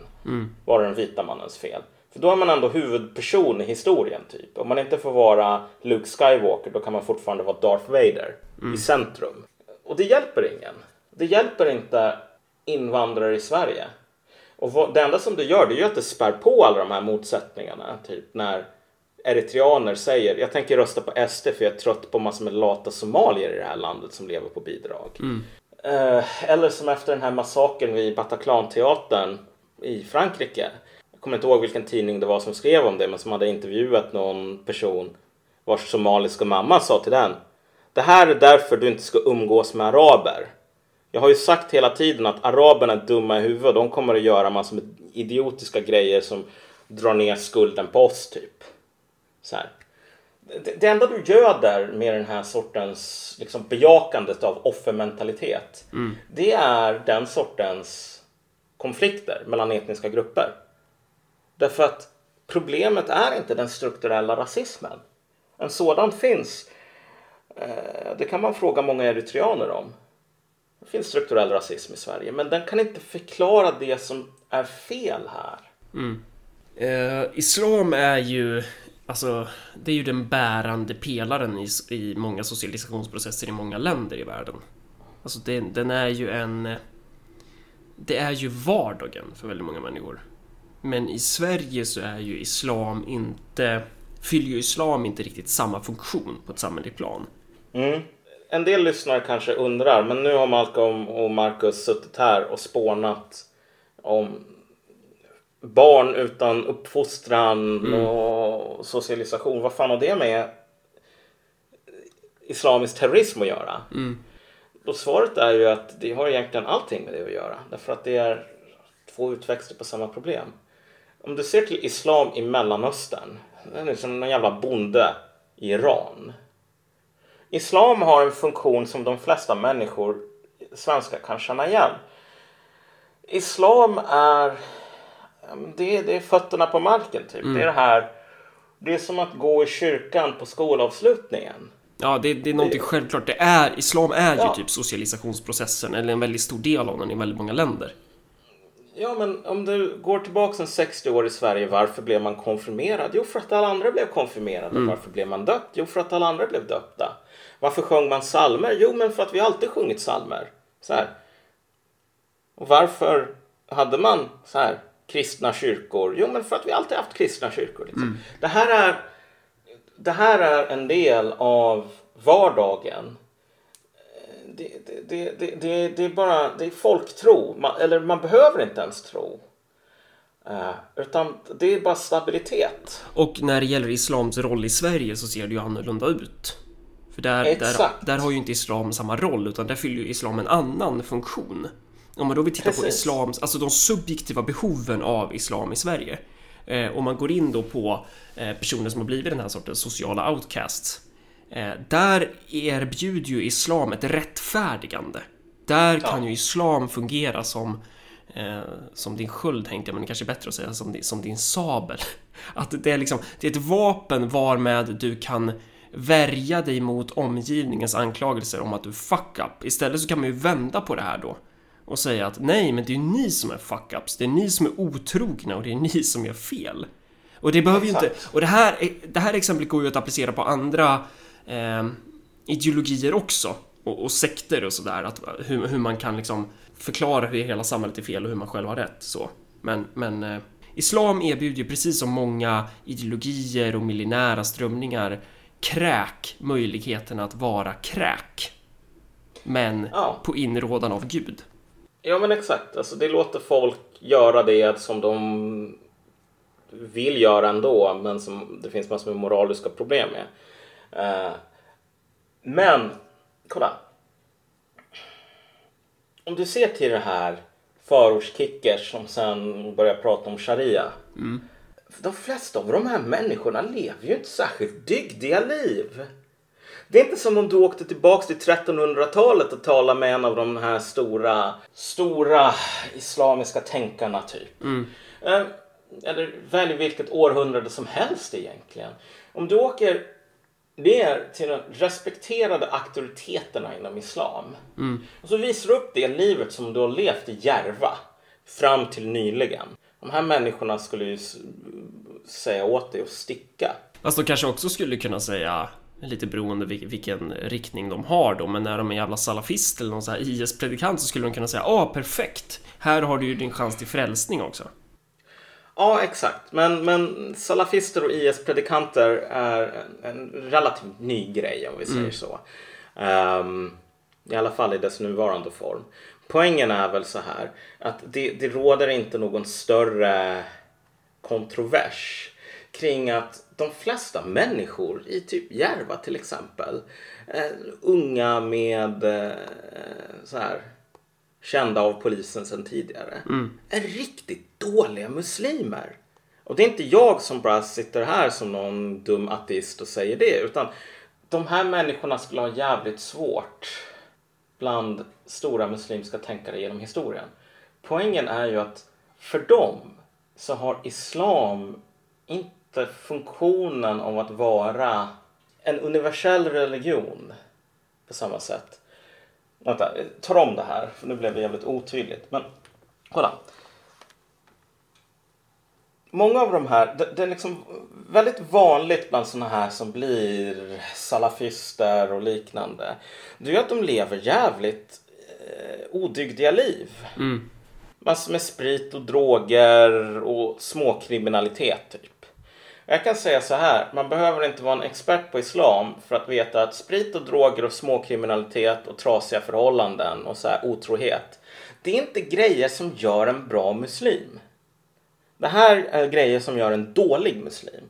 B: vara den vita mannens fel. För då är man ändå huvudperson i historien typ. Om man inte får vara Luke Skywalker då kan man fortfarande vara Darth Vader i centrum. Och det hjälper ingen. Det hjälper inte invandrare i Sverige. Och vad, det enda som det gör det är ju att det spär på alla de här motsättningarna. Typ när eritreaner säger jag tänker rösta på SD för jag är trött på massor med lata somalier i det här landet som lever på bidrag. Eh, eller som efter den här massakern vid Bataclan-teatern i Frankrike. Jag kommer inte ihåg vilken tidning det var som skrev om det men som hade intervjuat någon person vars somaliska mamma sa till den. Det här är därför du inte ska umgås med araber. Jag har ju sagt hela tiden att araberna är dumma i huvudet. De kommer att göra massor med idiotiska grejer som drar ner skulden på oss typ. Så här. Det, det enda du göder med den här sortens liksom, bejakandet av offermentalitet. Det är den sortens konflikter mellan etniska grupper. Därför att problemet är inte den strukturella rasismen. En sådan finns. Eh, Det kan man fråga många eritreaner om. Det finns strukturell rasism i Sverige, men den kan inte förklara det som är fel här.
A: Eh, islam är ju Alltså, det är ju den bärande pelaren i, i många socialisationsprocesser i många länder i världen. Alltså, det, den är ju en... Det är ju vardagen för väldigt många människor. Men i Sverige så är ju islam inte... Fyller ju islam inte riktigt samma funktion på ett samhälleligt plan.
B: Mm. En del lyssnare kanske undrar, men nu har Malcolm och Marcus suttit här och spånat om barn utan uppfostran och socialisation. Vad fan har det med islamisk terrorism att göra? Och svaret är ju att det har egentligen allting med det att göra. Därför att det är två utväxter på samma problem. Om du ser till islam i Mellanöstern. Det är liksom någon jävla bonde i Iran. Islam har en funktion som de flesta människor, svenskar, kan känna igen. Islam är, det, är- det är fötterna på marken typ. Det är det här, det är som att gå i kyrkan på skolavslutningen.
A: Ja, det, det är någonting självklart. Det är, islam är ju
B: Ja.
A: typ socialisationsprocessen, eller en väldigt stor del av den i väldigt många länder.
B: Ja, men om du går tillbaka en 60 år i Sverige, varför blev man konfirmerad? Jo, för att alla andra blev konfirmerade. Varför blev man döpt? Jo, för att alla andra blev döpta. Varför sjöng man salmer? Jo, men för att vi alltid sjungit salmer. Så här. Och varför hade man så här kristna kyrkor? Jo, men för att vi alltid haft kristna kyrkor. Liksom. Det, här är, det här är en del av vardagen det, det, det, det, det, är bara det är folktro. Man, eller man behöver inte ens tro. Eh, utan det är bara stabilitet.
A: Och när det gäller islams roll i Sverige så ser det ju annorlunda ut. För där, där, där har ju inte islam samma roll utan där fyller ju islam en annan funktion. Om man då vill titta på
B: Precis.
A: islams, alltså de subjektiva behoven av islam i Sverige. Eh, om man går in då på eh, personer som har blivit den här sortens sociala outcasts. Eh, där erbjuder ju islam ett rättfärdigande. Där kan ju islam fungera som eh, som din sköld tänkte jag, men det kanske är bättre att säga som din, som din sabel. Att det är liksom, det är ett vapen varmed du kan värja dig mot omgivningens anklagelser om att du fuck up. Istället så kan man ju vända på det här då och säga att nej, men det är ju ni som är fuck-ups. Det är ni som är otrogna och det är ni som gör fel. Och det behöver ju inte... Och det här, det här exemplet går ju att applicera på andra eh, ideologier också. Och, och sekter och sådär. Att hur, hur man kan liksom förklara hur hela samhället är fel och hur man själv har rätt. Så. Men, men eh, Islam erbjuder ju precis som många ideologier och millinära strömningar kräk möjligheten att vara kräk. Men
B: Ja.
A: på inrådan av Gud.
B: Ja men exakt, alltså det låter folk göra det som de vill göra ändå men som det finns massor med moraliska problem med. Eh, men, kolla. Om du ser till det här förortskickers som sen börjar prata om sharia. De flesta av de här människorna lever ju inte särskilt dygdiga liv. Det är inte som om du åkte tillbaks till 1300-talet och talade med en av de här stora, stora islamiska tänkarna typ. Eh, Eller välj vilket århundrade som helst egentligen. Om du åker ner till de respekterade auktoriteterna inom islam. Och så visar du upp det livet som du har levt i Järva fram till nyligen. De här människorna skulle ju säga åt dig att sticka.
A: Fast de kanske också skulle kunna säga Lite beroende vil- vilken riktning de har då Men när de är jävla salafist eller någon sån här IS-predikant så skulle de kunna säga Ja, perfekt! Här har du ju din chans till frälsning också
B: Ja, exakt. Men, men salafister och IS-predikanter är en, relativt ny grej om vi säger så. Ehm, I alla fall i dess nuvarande form. Poängen är väl så här att det, det råder inte någon större kontrovers kring att de flesta människor i typ Järva till exempel, eh, unga med eh, så här kända av polisen sedan tidigare, är riktigt dåliga muslimer. Och det är inte jag som bara sitter här som någon dum ateist och säger det, utan de här människorna skulle ha jävligt svårt bland stora muslimska tänkare genom historien. Poängen är ju att för dem så har islam inte funktionen av att vara en universell religion på samma sätt. Vänta, jag tar om det här för nu blev det jävligt otydligt. Men kolla. Många av de här, det, det är liksom väldigt vanligt bland såna här som blir salafister och liknande. Det är ju att de lever jävligt odygdiga liv. Massor med sprit och droger och småkriminalitet typ. Jag kan säga så här, man behöver inte vara en expert på islam för att veta att sprit och droger och småkriminalitet och trasiga förhållanden och så här otrohet. Det är inte grejer som gör en bra muslim. Det här är grejer som gör en dålig muslim.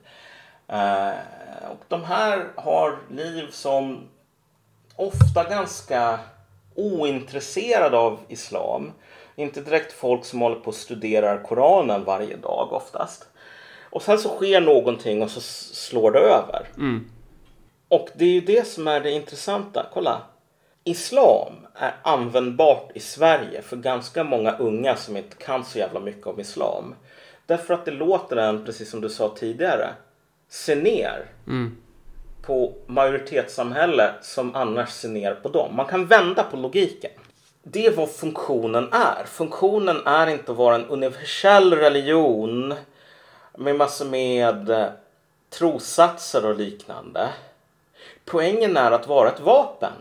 B: Eh, och de här har liv som ofta ganska ointresserade av islam. Inte direkt folk som håller på och studerar Koranen varje dag oftast. Och sen så sker någonting och så slår det över. Och det är ju det som är det intressanta. Kolla. Islam är användbart i Sverige för ganska många unga som inte kan så jävla mycket om islam. Därför att det låter en, precis som du sa tidigare, se ner på majoritetssamhälle som annars ser ner på dem. Man kan vända på logiken. Det är vad funktionen är. Funktionen är inte att vara en universell religion med massor med eh, trossatser och liknande. Poängen är att vara ett vapen.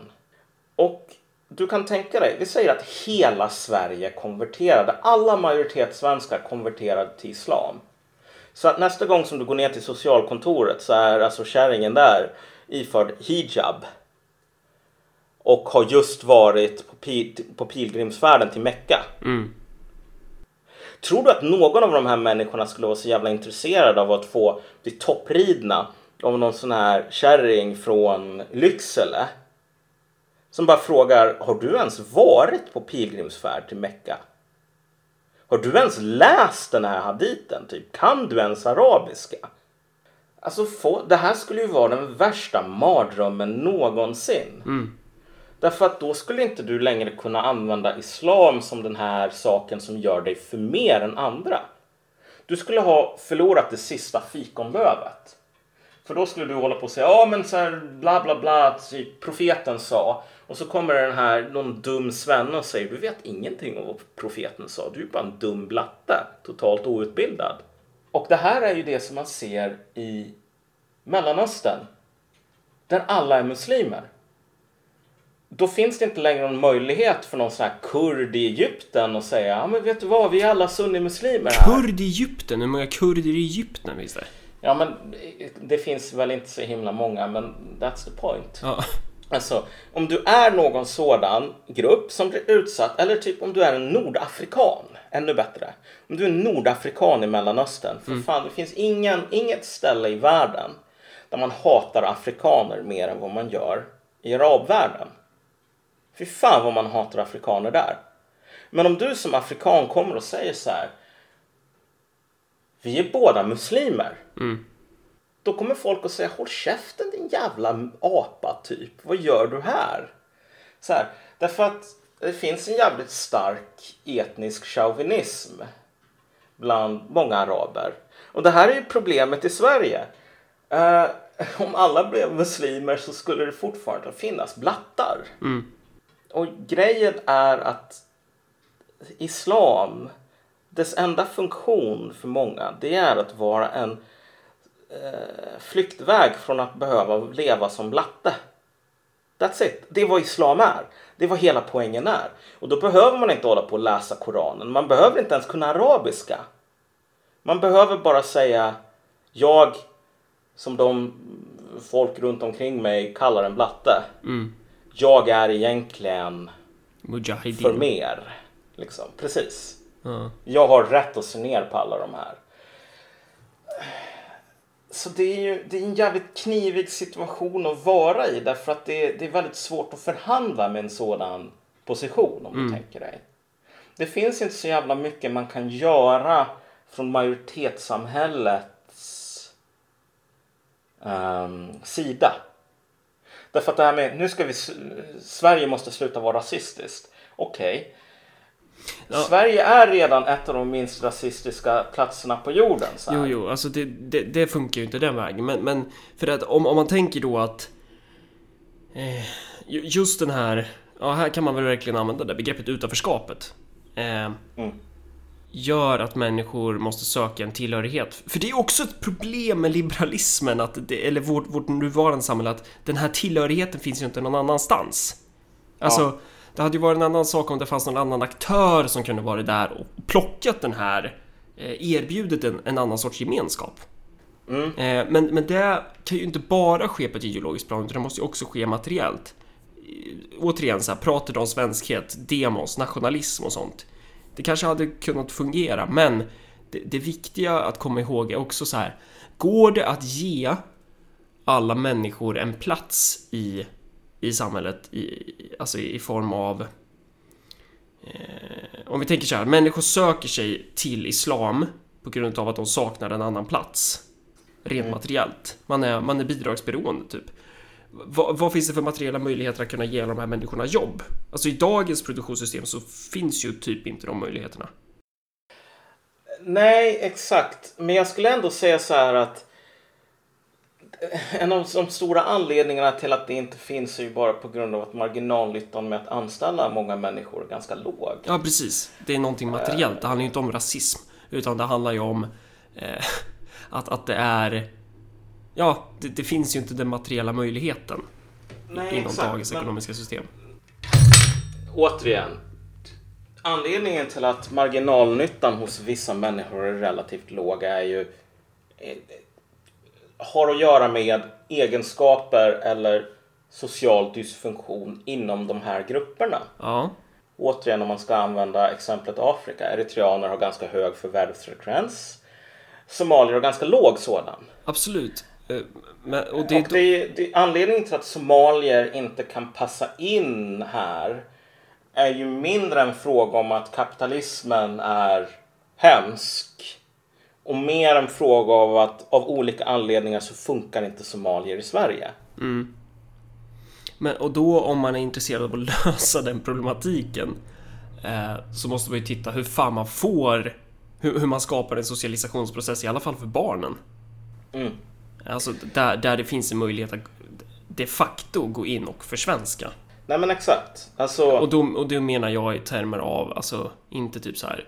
B: Och du kan tänka dig, vi säger att hela Sverige konverterade, alla majoritetssvenskar konverterade till islam. Så att nästa gång som du går ner till socialkontoret så är alltså kärringen där iförd hijab. Och har just varit på, pi- på pilgrimsfärden till Mecka. Tror du att någon av de här människorna skulle vara så jävla intresserad av att få bli toppridna av någon sån här kärring från Lycksele? Som bara frågar, har du ens varit på pilgrimsfärd till Mecka? Har du ens läst den här haditen? Typ, kan du ens arabiska? Alltså, få, det här skulle ju vara den värsta mardrömmen någonsin. Därför att då skulle inte du längre kunna använda islam som den här saken som gör dig för mer än andra. Du skulle ha förlorat det sista fikonlövet. För då skulle du hålla på och säga, ja men så här bla bla bla, typ profeten sa. Och så kommer den här, någon dum svenne och säger, du vet ingenting om vad profeten sa, du är bara en dum blatte, totalt outbildad. Och det här är ju det som man ser i Mellanöstern, där alla är muslimer. Då finns det inte längre någon möjlighet för någon sån här kurd i Egypten att säga, ja men vet du vad, vi är alla sunnimuslimer här.
A: Kurd i Egypten, hur många kurder i Egypten finns det?
B: Ja men det finns väl inte så himla många men that's the point.
A: Ja.
B: Alltså om du är någon sådan grupp som blir utsatt eller typ om du är en nordafrikan, ännu bättre. Om du är en nordafrikan i Mellanöstern, för fan det finns ingen, inget ställe i världen där man hatar afrikaner mer än vad man gör i arabvärlden. Fy fan vad man hatar afrikaner där. Men om du som afrikan kommer och säger så här vi är båda muslimer. Då kommer folk att säga håll käften din jävla apa typ. Vad gör du här? Så här därför att det finns en jävligt stark etnisk chauvinism bland många araber. Och det här är ju problemet i Sverige. Eh, om alla blev muslimer så skulle det fortfarande finnas blattar. Och grejen är att islam, dess enda funktion för många, det är att vara en eh, flyktväg från att behöva leva som blatte. That's it. Det är vad islam är. Det är vad hela poängen är. Och då behöver man inte hålla på och läsa Koranen. Man behöver inte ens kunna arabiska. Man behöver bara säga jag, som de folk runt omkring mig kallar en blatte. Jag är egentligen
A: Mujahedin.
B: för mer. Liksom. Precis.
A: Ja.
B: Jag har rätt att se ner på alla de här. Så det är ju det är en jävligt knivig situation att vara i därför att det, det är väldigt svårt att förhandla med en sådan position om du tänker dig. Det finns inte så jävla mycket man kan göra från majoritetssamhällets ehm, sida. Därför att det här med nu ska vi Sverige måste sluta vara rasistiskt. Okej. Sverige är redan ett av de minst rasistiska platserna på jorden. Så här.
A: Jo, jo, alltså det, det, det funkar ju inte den vägen. Men, men för att om, om man tänker då att eh, ju- just den här, ja här kan man väl verkligen använda det begreppet utanförskapet. Eh, Gör att människor måste söka en tillhörighet. För det är också ett problem med liberalismen, att det, eller vårt, vårt nuvarande samhälle, att den här tillhörigheten finns ju inte någon annanstans. Alltså,
B: Ja.
A: Det hade ju varit en annan sak om det fanns någon annan aktör som kunde varit där och plockat den här, eh, erbjudit en, en annan sorts gemenskap. Eh, men, men det kan ju inte bara ske på ett ideologiskt plan, utan det måste ju också ske materiellt. Eh, Återigen, så här, pratar om svenskhet, demos, nationalism och sånt. Det kanske hade kunnat fungera, men det, det viktiga att komma ihåg är också så här. Går det att ge alla människor en plats i, i samhället, i, alltså i form av eh, om vi tänker så här, människor söker sig till islam på grund av att de saknar en annan plats. Rent materiellt. Man är, man är bidragsberoende typ. Vad, vad finns det för materiella möjligheter att kunna ge de här människorna jobb? Alltså i dagens produktionssystem så finns ju typ inte de möjligheterna.
B: Nej, exakt. Men jag skulle ändå säga så här att en av de stora anledningarna till att det inte finns är ju bara på grund av att marginalnyttan med att anställa många människor är ganska låg.
A: Ja, precis. Det är någonting materiellt. Det handlar ju inte om rasism. Utan det handlar ju om eh, att, att det är... Ja, det, det finns ju inte den materiella möjligheten
B: Nej,
A: inom
B: exakt.
A: dagens
B: Men-
A: ekonomiska system.
B: återigen. Anledningen till att marginalnyttan hos vissa människor är relativt låg är ju eh, har att göra med egenskaper eller social dysfunktion inom de här grupperna.
A: Ja,
B: återigen om man ska använda exemplet Afrika, eritreaner har ganska hög förvärvsfrekvens. Somalier har ganska låg sådan.
A: Absolut. Eh, Men, och det,
B: Och det, är- det, anledningen till att somalier inte kan passa in här är ju mindre en fråga om att kapitalismen är hemsk och mer en fråga av att av olika anledningar så funkar inte somalier i Sverige.
A: Men, och då om man är intresserad av att lösa den problematiken eh, så måste man ju titta hur fan man får hur, hur man skapar en socialisationsprocess, i alla fall för barnen.
B: Mm.
A: Alltså där, där det finns en möjlighet att de facto gå in och försvenska.
B: Nej men exakt. Alltså,
A: Och då, och då menar jag i termer av, alltså inte typ så här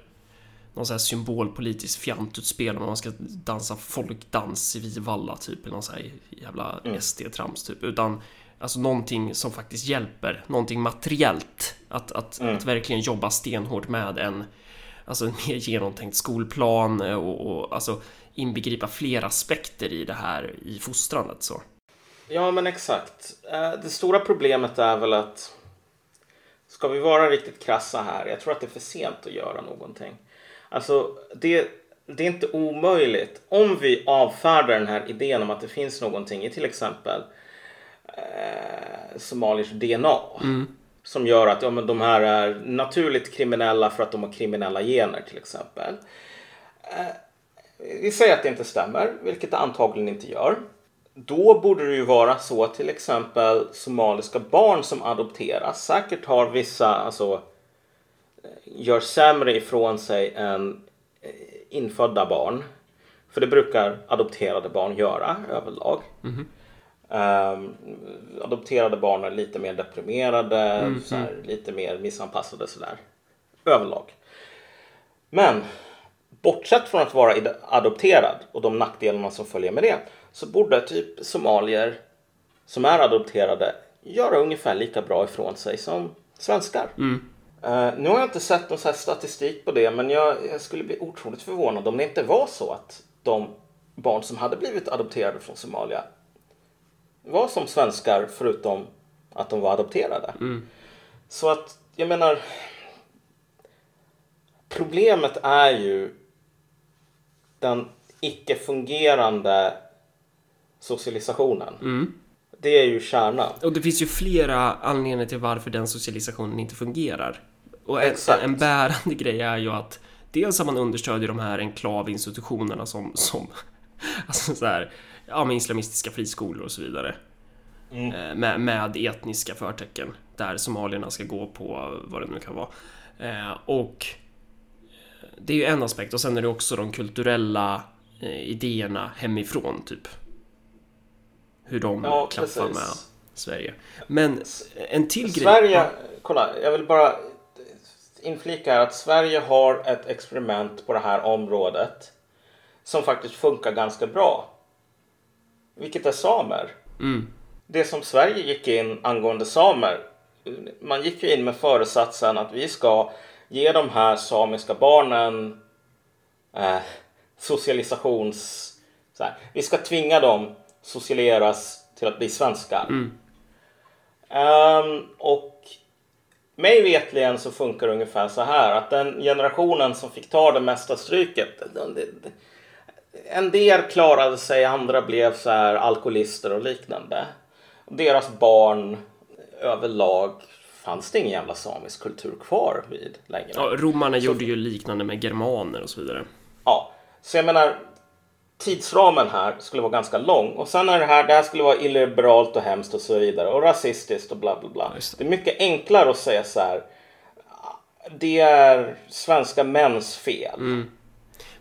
A: någon sån här symbolpolitisk fjantutspel om man ska dansa folkdans i Vivalla typ eller någon sån här jävla SD-trams typ utan alltså någonting som faktiskt hjälper, någonting materiellt att, att, att verkligen jobba stenhårt med en alltså en mer genomtänkt skolplan och, och alltså inbegripa fler aspekter i det här i fostrandet så.
B: Ja, men exakt. Eh, Det stora problemet är väl att ska vi vara riktigt krassa här, jag tror att det är för sent att göra någonting. Alltså, det, det är inte omöjligt om vi avfärdar den här idén om att det finns någonting i till exempel eh, somaliers DNA som gör att ja, men de här är naturligt kriminella för att de har kriminella gener till exempel. Vi säger att det inte stämmer, vilket det antagligen inte gör. Då borde det ju vara så att till exempel somaliska barn som adopteras säkert har vissa, alltså eh, gör sämre ifrån sig än eh, infödda barn. För det brukar adopterade barn göra överlag. Ehm, adopterade barn är lite mer deprimerade, så här, lite mer missanpassade sådär. Överlag. Men bortsett från att vara adopterad och de nackdelarna som följer med det så borde typ somalier som är adopterade göra ungefär lika bra ifrån sig som svenskar. Eh, nu har jag inte sett någon statistik på det men jag, jag skulle bli otroligt förvånad om det inte var så att de barn som hade blivit adopterade från Somalia var som svenskar förutom att de var adopterade. Så att jag menar Problemet är ju den icke-fungerande socialisationen. Det är ju kärnan.
A: Och det finns ju flera anledningar till varför den socialisationen inte fungerar. Och en, en bärande grej är ju att dels att man understödjer de här enklavinstitutionerna som, som alltså så här, ja, med islamistiska friskolor och så vidare. Eh, Med, med etniska förtecken där somalierna ska gå på vad det nu kan vara. Eh, och det är ju en aspekt och sen är det också de kulturella eh, idéerna hemifrån typ. Hur de
B: Ja,
A: klaffar
B: precis.
A: med Sverige. Men en till grej.
B: Sverige, kolla, jag vill bara inflika här att Sverige har ett experiment på det här området som faktiskt funkar ganska bra. Vilket är samer. Det som Sverige gick in angående samer, man gick ju in med föresatsen att vi ska ge de här samiska barnen eh, socialisations... Här, vi ska tvinga dem socialiseras till att bli svenskar. Ehm, och mig vetligen så funkar det ungefär så här att den generationen som fick ta det mesta stryket. En del klarade sig, andra blev så här alkoholister och liknande. Deras barn överlag fanns det ingen jävla samisk kultur kvar vid längre.
A: Ja, romarna gjorde ju liknande med germaner och så vidare.
B: Ja, så jag menar tidsramen här skulle vara ganska lång och sen är det här, det här skulle vara illiberalt och hemskt och så vidare och rasistiskt och bla bla bla.
A: Just
B: Det är mycket enklare att säga så här. Det är svenska mäns fel.
A: Men-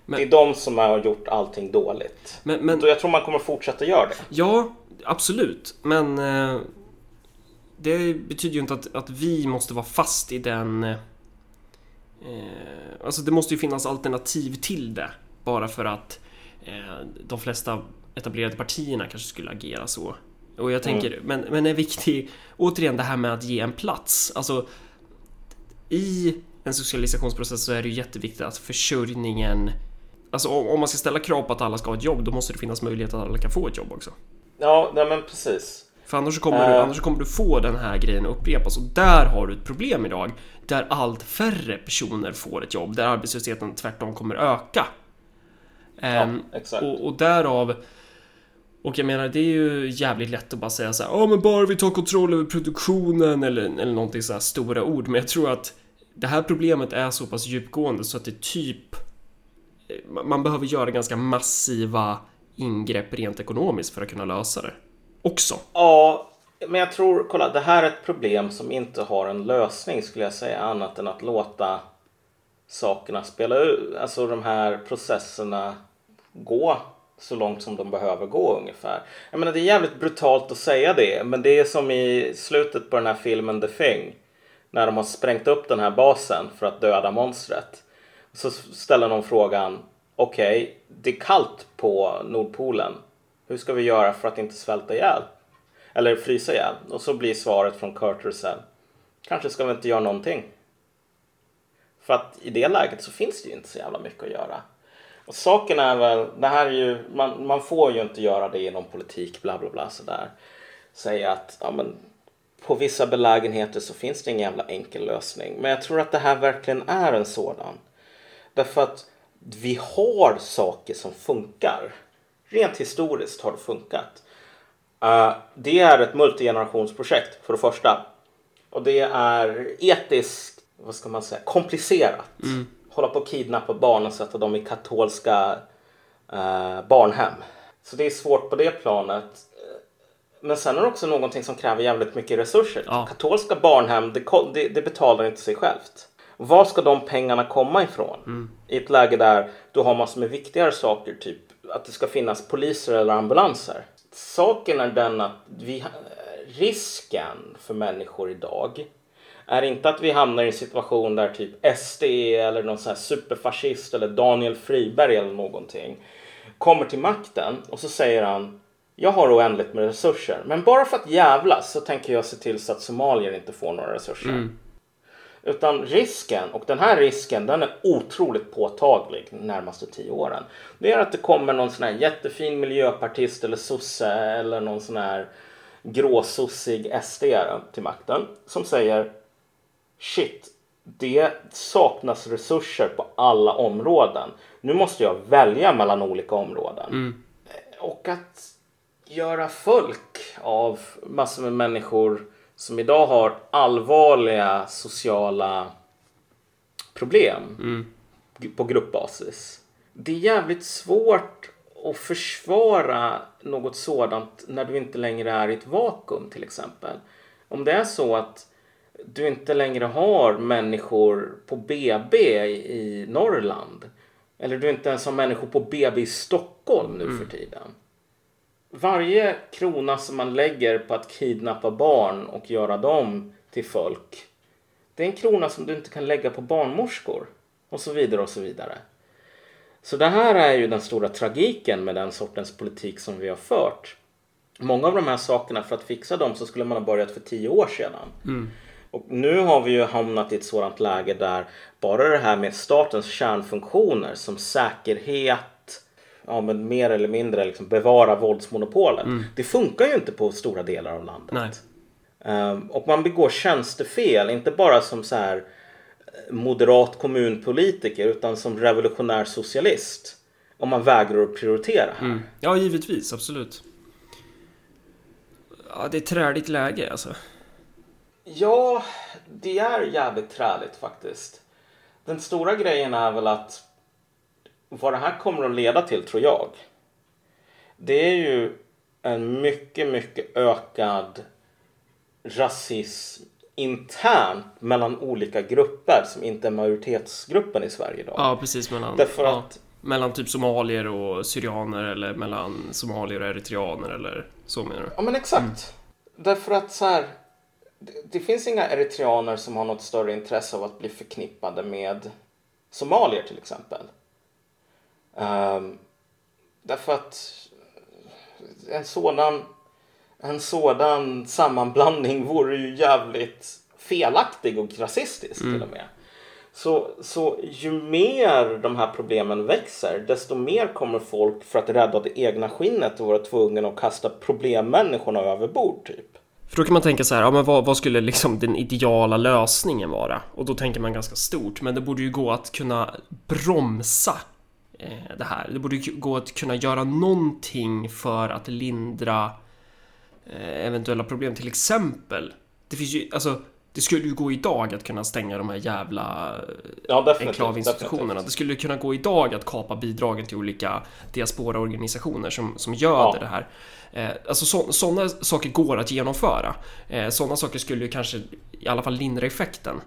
B: Det är de som har gjort allting dåligt.
A: Men, men
B: jag tror man kommer fortsätta göra det.
A: ja, absolut. Men eh, det betyder ju inte att, att vi måste vara fast i den... Eh, alltså det måste ju finnas alternativ till det. Bara för att de flesta etablerade partierna kanske skulle agera så. Och jag tänker, men, men är viktig, återigen det här med att ge en plats. Alltså i en socialisationsprocess så är det ju jätteviktigt att försörjningen Alltså om, om man ska ställa krav på att alla ska ha ett jobb då måste det finnas möjlighet att alla kan få ett jobb också.
B: Ja, nej men precis.
A: För annars kommer, du,
B: Eh.
A: annars kommer du få den här grejen att upprepas och där har du ett problem idag. Där allt färre personer får ett jobb, där arbetslösheten tvärtom kommer öka. Ehm,
B: exakt.
A: och, och därav och jag menar, det är ju jävligt lätt att bara säga så här, ja men bara vi tar kontroll över produktionen eller, eller någonting så här stora ord. Men jag tror att det här problemet är så pass djupgående så att det typ man- man behöver göra ganska massiva ingrepp rent ekonomiskt för att kunna lösa det. Också.
B: Ja, men jag tror, kolla, det här är ett problem som inte har en lösning skulle jag säga annat än att låta sakerna spela ut, alltså de här processerna gå så långt som de behöver gå ungefär. Jag menar det är jävligt brutalt att säga det, men det är som i slutet på den här filmen The Thing. När de har sprängt upp den här basen för att döda monstret. Så ställer någon frågan, okej, det är kallt på Nordpolen. Hur ska vi göra för att inte svälta ihjäl? Eller frysa ihjäl? Och så blir svaret från Carter sen, kanske ska vi inte göra någonting. För att i det läget så finns det ju inte så jävla mycket att göra. Och saken är väl, det här är ju, man, man får ju inte göra det inom politik, bla bla bla sådär. Säga att, ja men på vissa belägenheter så finns det ingen jävla enkel lösning. Men jag tror att det här verkligen är en sådan. Därför att vi har saker som funkar. Rent historiskt har det funkat. Uh, det är ett multigenerationsprojekt för det första. Och det är etiskt, vad ska man säga, komplicerat. Mm. Hålla på att kidnappa barn och sätta dem i katolska eh, barnhem. Så det är svårt på det planet. Men sen är det också någonting som kräver jävligt mycket resurser.
A: Ja.
B: Katolska barnhem, det, det, det betalar inte sig självt. Var ska de pengarna komma ifrån? I ett läge där du har massor med viktigare saker, typ att det ska finnas poliser eller ambulanser. Saken är den att vi, risken för människor idag är inte att vi hamnar i en situation där typ SD eller någon sån här superfascist eller Daniel Friberg eller någonting kommer till makten och så säger han jag har oändligt med resurser men bara för att jävlas så tänker jag se till så att somalier inte får några resurser. Utan risken, och den här risken den är otroligt påtaglig de närmaste tio åren. Det är att det kommer någon sån här jättefin miljöpartist eller sosse eller någon sån här gråsossig sd till makten som säger shit, det saknas resurser på alla områden. Nu måste jag välja mellan olika områden. Och att göra folk av massor med människor som idag har allvarliga sociala problem g- på gruppbasis. Det är jävligt svårt att försvara något sådant när du inte längre är i ett vakuum till exempel. Om det är så att du inte längre har människor på BB i Norrland eller du inte ens har människor på BB i Stockholm nu för tiden. Varje krona som man lägger på att kidnappa barn och göra dem till folk. Det är en krona som du inte kan lägga på barnmorskor. Och så vidare och så vidare. Så det här är ju den stora tragiken med den sortens politik som vi har fört. Många av de här sakerna, för att fixa dem så skulle man ha börjat för tio år sedan. Och nu har vi ju hamnat i ett sådant läge där bara det här med statens kärnfunktioner som säkerhet, ja men mer eller mindre liksom bevara våldsmonopolet. Det funkar ju inte på stora delar av landet. Ehm, och man begår tjänstefel, inte bara som så här eh, moderat kommunpolitiker utan som revolutionär socialist. Om man vägrar att prioritera här.
A: Ja, givetvis. Absolut. Ja, det är ett träligt läge alltså.
B: Ja, det är jävligt träligt faktiskt. Den stora grejen är väl att vad det här kommer att leda till tror jag. Det är ju en mycket, mycket ökad rasism internt mellan olika grupper som inte är majoritetsgruppen i Sverige idag.
A: Ja, precis. Mellan,
B: Därför
A: ja,
B: att-
A: mellan typ somalier och syrianer eller mellan somalier och eritreaner eller så menar du?
B: Ja men exakt. Därför att så här. Det, det finns inga eritreaner som har något större intresse av att bli förknippade med somalier till exempel. Ehm, därför att en sådan, en sådan sammanblandning vore ju jävligt felaktig och rasistisk till och med. Så, så ju mer de här problemen växer, desto mer kommer folk för att rädda det egna skinnet och vara tvungna att kasta problemmänniskorna över bord typ.
A: För då kan man tänka så här, ja men vad, vad, skulle liksom den ideala lösningen vara? Och då tänker man ganska stort, men det borde ju gå att kunna bromsa eh, det här. Det borde ju gå att kunna göra någonting för att lindra eh, eventuella problem, till exempel. Det finns ju, alltså det skulle ju gå idag att kunna stänga de här jävla
B: ja,
A: enklavinstitutionerna. Det skulle kunna gå idag att kapa bidragen till olika diasporaorganisationer som, som göder ja. det här. Eh, alltså sådana saker går att genomföra. Eh, sådana saker skulle ju kanske i alla fall lindra effekten.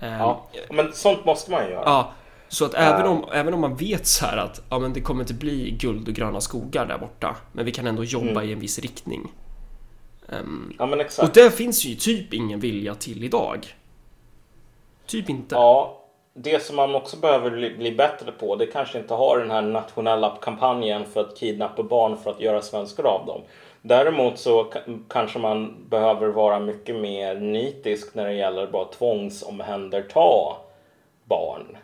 B: Eh, ja, men sånt måste man ju göra.
A: Ja, så att även om, även om man vet så här att ja, men det kommer inte bli guld och gröna skogar där borta, men vi kan ändå jobba mm. i en viss riktning.
B: Um, ja, men exakt.
A: Och det finns ju typ ingen vilja till idag. Typ inte.
B: Ja, det som man också behöver bli bättre på det kanske inte har den här nationella kampanjen för att kidnappa barn för att göra svenskar av dem. Däremot så kanske man behöver vara mycket mer nitisk när det gäller bara tvångsomhänderta barn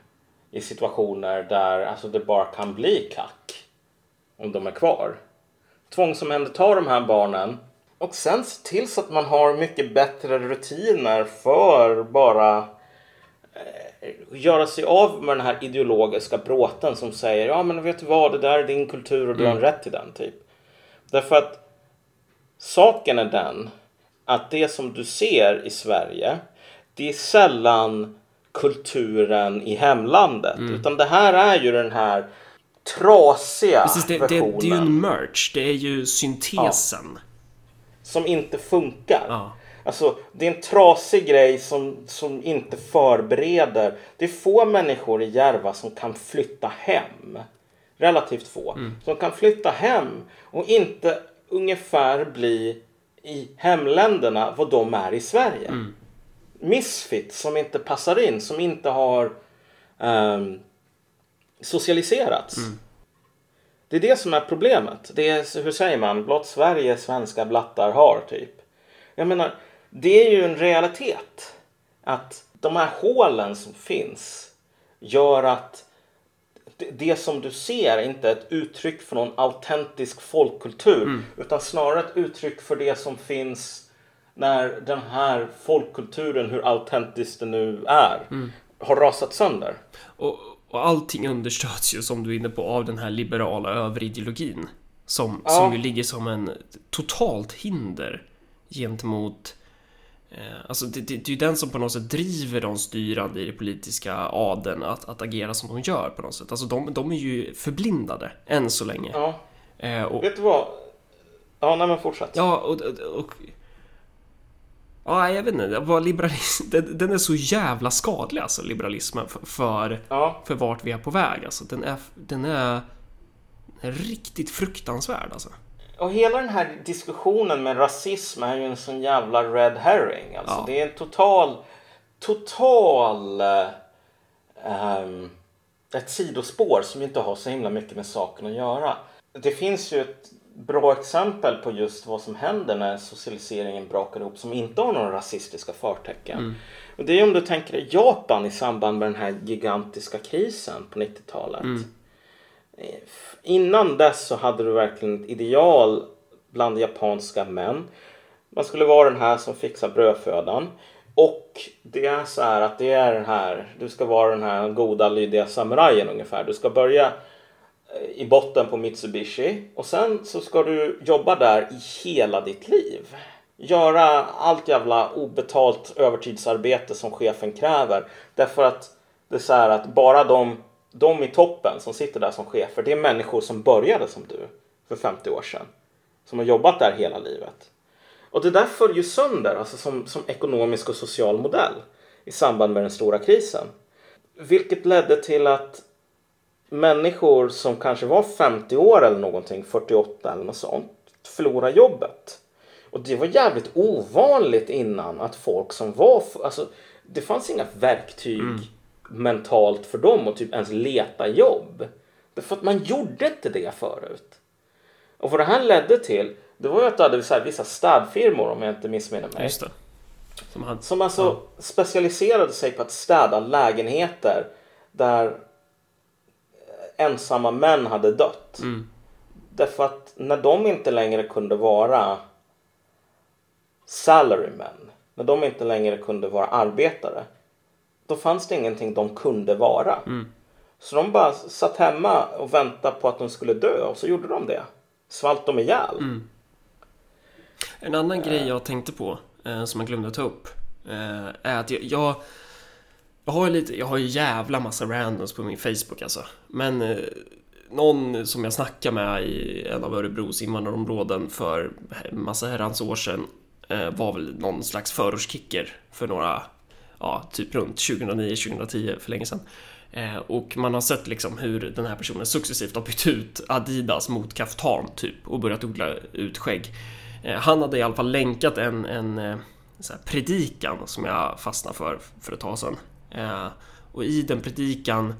B: i situationer där alltså, det bara kan bli kack om de är kvar. Tvångsomhänderta de här barnen och sen se till så att man har mycket bättre rutiner för bara eh, göra sig av med den här ideologiska bråten som säger ja men vet du vad det där är din kultur och du mm. har rätt till den typ. Därför att saken är den att det som du ser i Sverige det är sällan kulturen i hemlandet mm. utan det här är ju den här trasiga
A: Precis, det, versionen. Det, det, är ju en merch, det är ju syntesen. Ja
B: som inte funkar. Ja. Alltså, det är en trasig grej som, som inte förbereder. Det är få människor i Järva som kan flytta hem. Relativt få. Mm. Som kan flytta hem och inte ungefär bli i hemländerna vad de är i Sverige. Mm. Misfits som inte passar in, som inte har um, socialiserats. Mm. Det är det som är problemet. Det är, hur säger man, blott Sverige svenska blattar har typ. Jag menar, det är ju en realitet. Att de här hålen som finns gör att det som du ser är inte ett uttryck för någon autentisk folkkultur mm. utan snarare ett uttryck för det som finns när den här folkkulturen, hur autentisk det nu är, mm. har rasat sönder.
A: Och, och allting understöds ju som du är inne på av den här liberala överideologin. Som, ja. som ju ligger som en totalt hinder gentemot eh, Alltså det, det, det är ju den som på något sätt driver de styrande i det politiska adeln att, att agera som de gör på något sätt. Alltså de, de är ju förblindade än så länge.
B: Ja. Eh, och, Vet du vad? Ja, nej men fortsätt.
A: Ja, och, och, och Ja, jag vet inte. Vad liberalism, den är så jävla skadlig alltså, liberalismen, för, för, ja. för vart vi är på väg. Alltså, den, är, den är riktigt fruktansvärd alltså.
B: Och hela den här diskussionen med rasism är ju en sån jävla red herring. Alltså, ja. Det är en total, total um, ett sidospår som inte har så himla mycket med saken att göra. Det finns ju ett bra exempel på just vad som händer när socialiseringen brakar ihop som inte har några rasistiska förtecken. Mm. Och det är om du tänker dig Japan i samband med den här gigantiska krisen på 90-talet. Mm. Innan dess så hade du verkligen ett ideal bland japanska män. Man skulle vara den här som fixar brödfödan. Och det är så här att det är den här, du ska vara den här goda lydiga samurajen ungefär. Du ska börja Eh, i botten på Mitsubishi och sen så ska du jobba där i hela ditt liv. Göra allt jävla obetalt övertidsarbete som chefen kräver. Därför att det är så här att bara de, de i toppen som sitter där som chefer, det är människor som började som du för 50 år sedan. Som har jobbat där hela livet. Och det där föll ju sönder alltså som, som ekonomisk och social modell i samband med den stora krisen. Vilket ledde till att människor som kanske var 50 år eller någonting, 48 eller något sånt, förlora jobbet. Och det var jävligt ovanligt innan att folk som var, alltså det fanns inga verktyg mm. mentalt för dem att typ ens leta jobb. Därför att man gjorde inte det förut. Och vad det här ledde till, det var ju att du hade så här, vissa städfirmor om jag inte missminner mig.
A: Som han,
B: Som alltså specialiserade sig på att städa lägenheter där ensamma män hade dött.
A: Mm.
B: Därför att när de inte längre kunde vara salarymen, när de inte längre kunde vara arbetare, då fanns det ingenting de kunde vara. Så de bara satt hemma och väntade på att de skulle dö och så gjorde de det. Svalt de ihjäl.
A: En annan grej jag tänkte på, eh, som jag glömde ta upp, eh, är att jag, jag, jag har ju lite, jag har ju jävla massa randoms på min Facebook alltså. Men eh, någon som jag snackade med i en av Örebros invandrarområden för massa herrans år sedan eh, var väl någon slags förortskicker för några, ja, typ runt 2009-2010 för länge sedan. Eh, och man har sett liksom hur den här personen successivt har bytt ut Adidas mot kaftan typ och börjat odla ut skägg. Eh, Han hade i alla fall länkat en, en eh, så här predikan som jag fastnade för för ett tag sedan. Eh, Och i den predikan,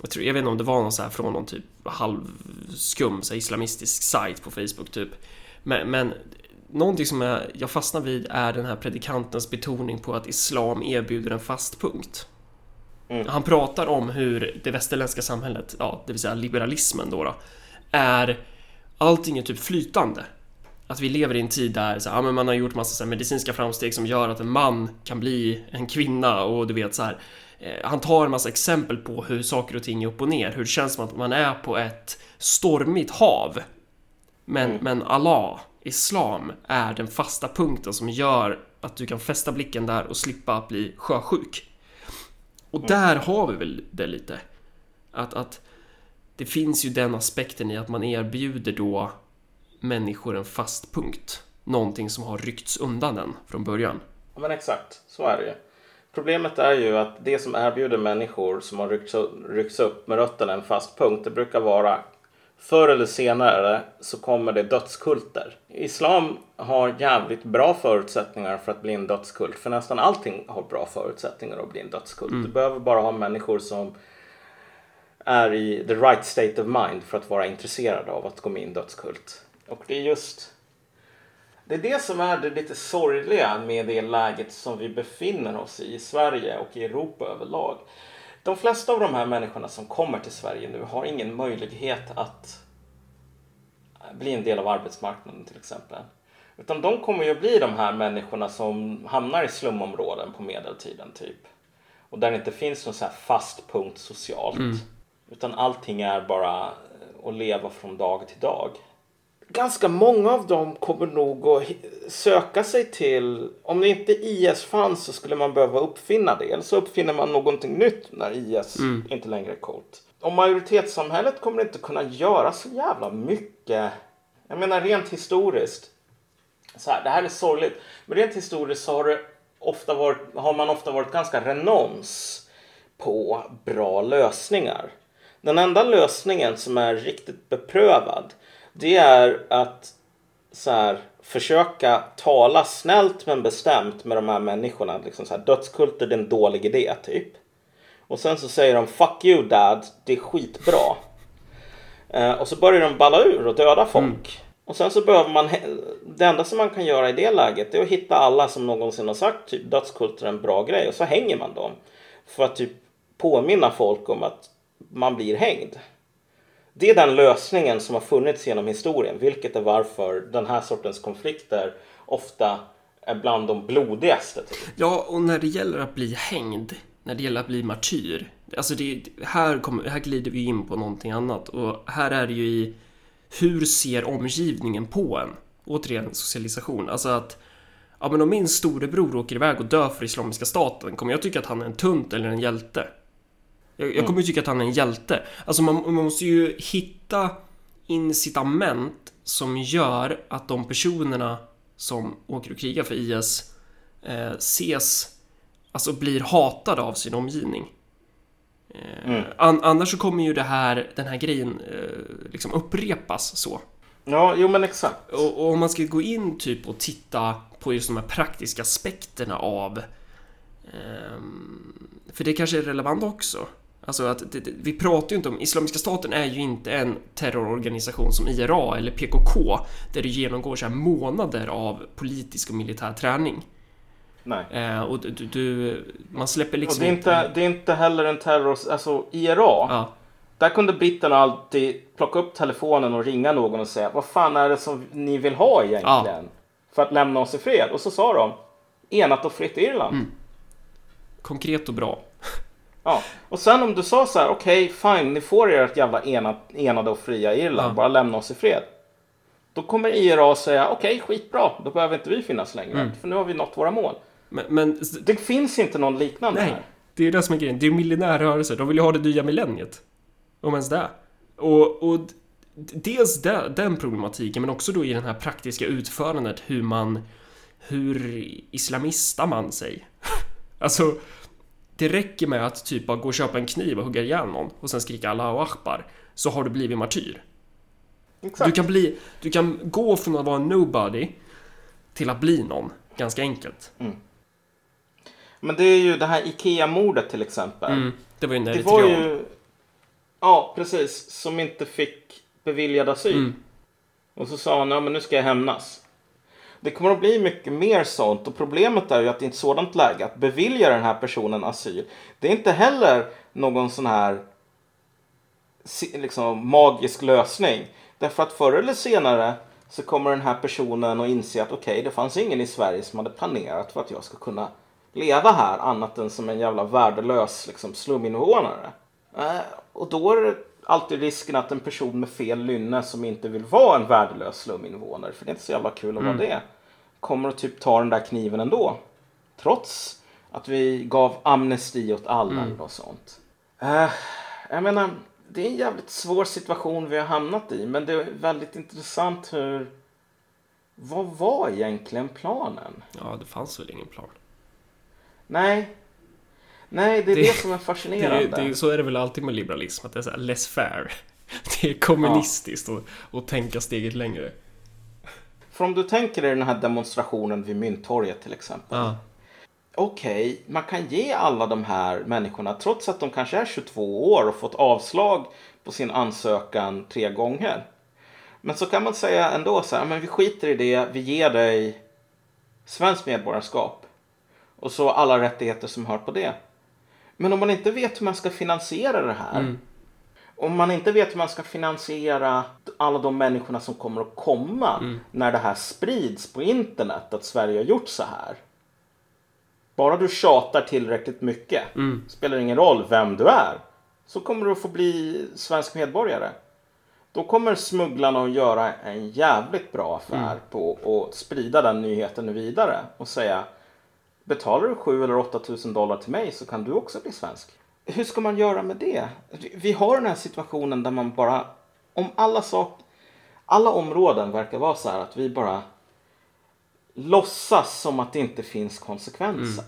A: jag, tror, jag vet inte om det var någon så här från någon typ halvskum så här islamistisk sajt på Facebook typ. Men, men någonting som jag, jag fastnar vid är den här predikantens betoning på att islam erbjuder en fast punkt. Han pratar om hur det västerländska samhället, ja, det vill säga liberalismen då, då är allting är typ flytande. Att vi lever i en tid där så här, ja, men man har gjort massa så här, medicinska framsteg som gör att en man kan bli en kvinna och du vet så här. eh, Han tar en massa exempel på hur saker och ting är upp och ner, hur det känns som att man är på ett stormigt hav. Men, men Allah, Islam, är den fasta punkten som gör att du kan fästa blicken där och slippa bli sjösjuk. Och där har vi väl det lite. Att, att det finns ju den aspekten i att man erbjuder då människor en fast punkt. Någonting som har ryckts undan den från början.
B: Ja, men exakt, så är det ju. Problemet är ju att det som erbjuder människor som har ryckts, ryckts upp med rötterna en fast punkt, det brukar vara förr eller senare så kommer det dödskulter. Islam har jävligt bra förutsättningar för att bli en dödskult. För nästan allting har bra förutsättningar att bli en dödskult. Du behöver bara ha människor som är i the right state of mind för att vara intresserade av att gå med i en dödskult. Och det är just det är det som är det lite sorgliga med det läget som vi befinner oss i i Sverige och i Europa överlag. De flesta av de här människorna som kommer till Sverige nu har ingen möjlighet att bli en del av arbetsmarknaden till exempel. Utan de kommer ju att bli de här människorna som hamnar i slumområden på medeltiden typ. Och där det inte finns någon så här fast punkt socialt. Utan allting är bara att leva från dag till dag ganska många av dem kommer nog att söka sig till, om det inte IS fanns så skulle man behöva uppfinna det. Eller så uppfinner man någonting nytt när IS inte längre är coolt. Och majoritetssamhället kommer inte kunna göra så jävla mycket. Jag menar rent historiskt. Så här, det här är sorgligt. Men rent historiskt så har, det ofta varit, har man ofta varit ganska renons på bra lösningar. Den enda lösningen som är riktigt beprövad det är att så här, försöka tala snällt men bestämt med de här människorna. Liksom så här, dödskulter det är en dålig idé typ. Och sen så säger de fuck you dad, det är skitbra. Eh, och så börjar de balla ur och döda folk. Och sen så behöver man, det enda som man kan göra i det läget är att hitta alla som någonsin har sagt typ dödskulter är en bra grej och så hänger man dem. För att typ påminna folk om att man blir hängd. Det är den lösningen som har funnits genom historien, vilket är varför den här sortens konflikter ofta är bland de blodigaste. Typ.
A: Ja, och när det gäller att bli hängd, när det gäller att bli martyr, alltså det, här, kommer, här glider vi in på någonting annat och här är det ju i hur ser omgivningen på en? Återigen socialisation, alltså att ja men om min storebror åker iväg och dör för Islamiska staten, kommer jag tycka att han är en tunt eller en hjälte? Jag, jag kommer ju tycka att han är en hjälte. Alltså man, man måste ju hitta incitament som gör att de personerna som åker och krigar för IS eh, ses, alltså blir hatade av sin omgivning. Eh, an, annars så kommer ju det här, den här grejen eh, liksom upprepas så.
B: Ja, jo men exakt.
A: Och, och om man ska gå in typ och titta på just de här praktiska aspekterna av ehm, För det kanske är relevant också. Alltså att det, det, vi pratar ju inte om, Islamiska staten är ju inte en terrororganisation som IRA eller PKK där du genomgår så här månader av politisk och militär träning.
B: Nej.
A: Eh, och du, du, man släpper
B: Och
A: liksom
B: det är, inte, det är inte heller en terror... Alltså IRA.
A: Ja,
B: Där kunde britterna alltid plocka upp telefonen och ringa någon och säga vad fan är det som ni vill ha egentligen? För att lämna oss i fred. Och så sa de enat och fritt Irland.
A: Mm. konkret och bra.
B: Ja. Och sen om du sa så här, okej fine, ni får ert jävla ena, enade och fria Irland,
A: Ja.
B: bara lämna oss i fred. Då kommer IRA säga, okej skitbra, då behöver inte vi finnas längre,
A: Mm.
B: för nu har vi nått våra mål.
A: Men, men
B: Det finns inte någon liknande
A: nej,
B: här.
A: det är det som är grejen. Det är miljonärrörelser. De vill ju ha det nya millenniet. Om ens det. Och, och dels det, den problematiken, men också då i den här praktiska utförandet hur man... Hur islamistar man sig? alltså, det räcker med att typ bara gå och köpa en kniv och hugga ihjäl någon och sen skrika Allahu Akbar, så har du blivit martyr.
B: Exakt.
A: Du kan bli... Du kan gå från att vara en nobody till att bli någon, ganska enkelt.
B: Men det är ju det här IKEA-mordet till exempel.
A: Mm, det var ju en
B: Det var ju... Ja, precis. Som inte fick beviljad asyl.
A: Mm.
B: Och så sa han, ja men nu ska jag hämnas. Det kommer att bli mycket mer sånt och problemet är ju att i ett sådant läge att bevilja den här personen asyl. Det är inte heller någon sån här liksom, magisk lösning. Därför att förr eller senare så kommer den här personen att inse att okej, det fanns ingen i Sverige som hade planerat för att jag ska kunna leva här annat än som en jävla värdelös liksom, sluminvånare. Eh, och då är det alltid risken att en person med fel lynne som inte vill vara en värdelös sluminvånare, för det är inte så jävla kul att vara det, kommer att typ ta den där kniven ändå. Trots att vi gav amnesti åt alla och sånt. Eh, jag menar, det är en jävligt svår situation vi har hamnat i, men det är väldigt intressant hur... Vad var egentligen planen?
A: Ja, det fanns väl ingen plan.
B: Nej. Nej, det är det,
A: Det-
B: som är
A: Det
B: fascinerande.
A: det är, så är det väl alltid med liberalism, att det är så här less fair. Det är kommunistiskt och, och tänka steget längre.
B: För om du tänker dig den här demonstrationen vid Mynttorget till exempel.
A: Ja.
B: Okej, man kan ge alla de här människorna, trots att de kanske är 22 år och fått avslag på sin ansökan tre gånger. Men så kan man säga ändå så här, men vi skiter i det, vi ger dig svenskt medborgarskap. Och så alla rättigheter som hör på det. Men om man inte vet hur man ska finansiera det här. Om man inte vet hur man ska finansiera alla de människorna som kommer att komma när det här sprids på internet att Sverige har gjort så här. Bara du tjatar tillräckligt mycket, spelar ingen roll vem du är, så kommer du att få bli svensk medborgare. Då kommer smugglarna att göra en jävligt bra affär på att sprida den nyheten vidare och säga Betalar du 7 eller 8 tusen dollar till mig så kan du också bli svensk. Hur ska man göra med det? Vi har den här situationen där man bara, om alla sak, alla områden verkar vara så här att vi bara låtsas som att det inte finns konsekvenser.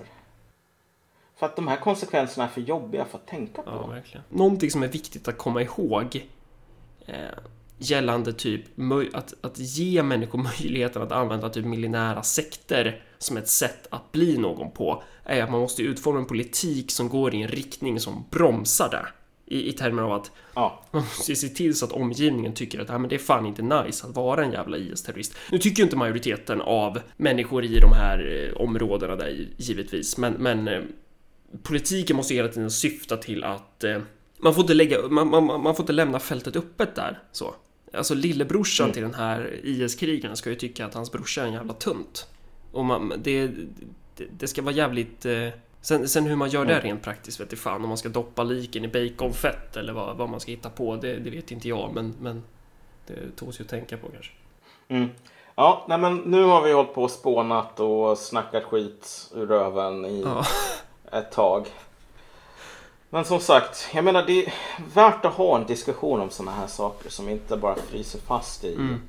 B: För att de här konsekvenserna är för jobbiga för att tänka på.
A: Ja, verkligen. Någonting som är viktigt att komma ihåg eh, gällande typ att, att ge människor möjligheten att använda typ millinära sekter som ett sätt att bli någon på är att man måste utforma en politik som går i en riktning som bromsar det. I, i termer av att
B: Ja.
A: man måste se till så att omgivningen tycker att "Ja, men det är fan inte nice att vara en jävla IS-terrorist. Nu tycker ju inte majoriteten av människor i de här eh, områdena där givetvis, men, men eh, politiken måste hela tiden syfta till att eh, man får inte lägga, man, man, man får inte lämna fältet öppet där så. Alltså lillebrorsan till den här IS-krigaren ska ju tycka att hans brorsa är en jävla tunt. Och man, det, det, det ska vara jävligt... Eh, sen, sen hur man gör det rent praktiskt vet jag fan. Om man ska doppa liken i baconfett eller vad, vad man ska hitta på, det, det vet inte jag. Men, men det tåls ju att tänka på kanske.
B: Mm. Ja, nej men nu har vi hållit på och spånat och snackat skit ur röven i
A: Ja.
B: ett tag. Men som sagt, jag menar det är värt att ha en diskussion om sådana här saker som inte bara fryser fast i,
A: Mm.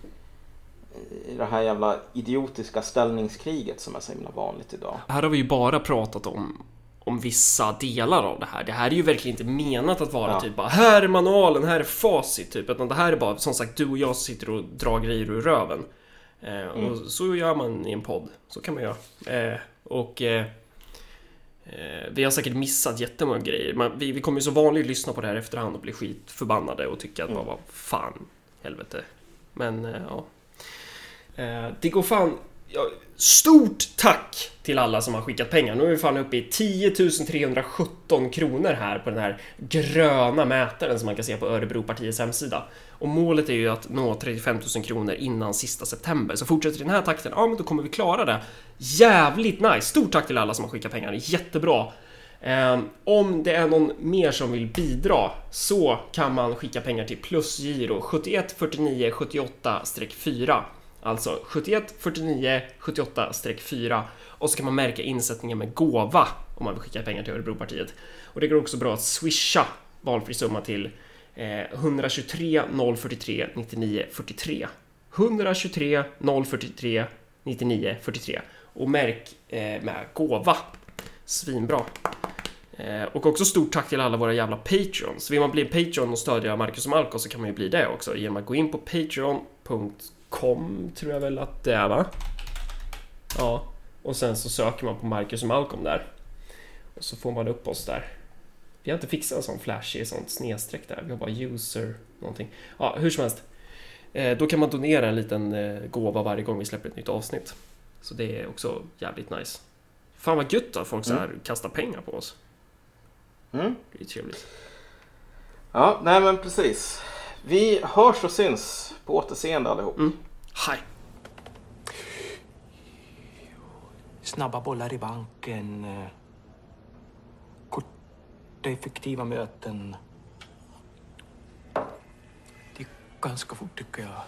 B: i det här jävla idiotiska ställningskriget som är så himla vanligt idag.
A: Här har vi ju bara pratat om om vissa delar av det här. Det här är ju verkligen inte menat att vara
B: Ja.
A: typ bara här är manualen, här är facit typ. Utan det här är bara som sagt du och jag sitter och drar grejer ur röven. Eh, Och så gör man i en podd. Så kan man göra. Eh, och eh, vi har säkert missat jättemånga grejer. Man, vi, vi kommer ju så vanligt lyssna på det här efterhand och bli skitförbannade och tycka att bara vad fan helvete. Men eh, ja. Eh, det går fan... Jag, Stort tack till alla som har skickat pengar. Nu är vi fan uppe i 10 317 kronor här på den här gröna mätaren som man kan se på Örebropartiets hemsida. Och målet är ju att nå 35 000 kronor innan sista september. Så fortsätter den här takten, ja men då kommer vi klara det. Jävligt nice! Stort tack till alla som har skickat pengar, jättebra! Ehm, om det är någon mer som vill bidra så kan man skicka pengar till plusgiro 71 49 78-4 Alltså 71 49 78-4 och så kan man märka insättningen med gåva om man vill skicka pengar till Örebropartiet. Och det går också bra att swisha valfri summa till eh, 123 043 99 43. 123 043 99 43 och märk eh, med gåva. Svinbra. Eh, och också stort tack till alla våra jävla Patreons. Vill man bli Patreon och stödja Marcus och Malco så kan man ju bli det också genom att gå in på patreon.com tror jag väl att det är va? Ja, och sen så söker man på Marcus och Malcolm där. Och så får man upp oss där. Vi har inte fixat en sån flashig sånt snedstreck där. Vi har bara user någonting. Ja, hur som helst. Eh, då kan man donera en liten eh, gåva varje gång vi släpper ett nytt avsnitt. Så det är också jävligt nice. Fan vad gött att folk så här kastar pengar på oss.
B: Mm.
A: Det är trevligt.
B: Ja, nej men precis. Vi hörs och syns på återseende allihop.
A: Mm. Hej!
C: Snabba bollar i banken. Korta, effektiva möten. Det är ganska fort tycker jag.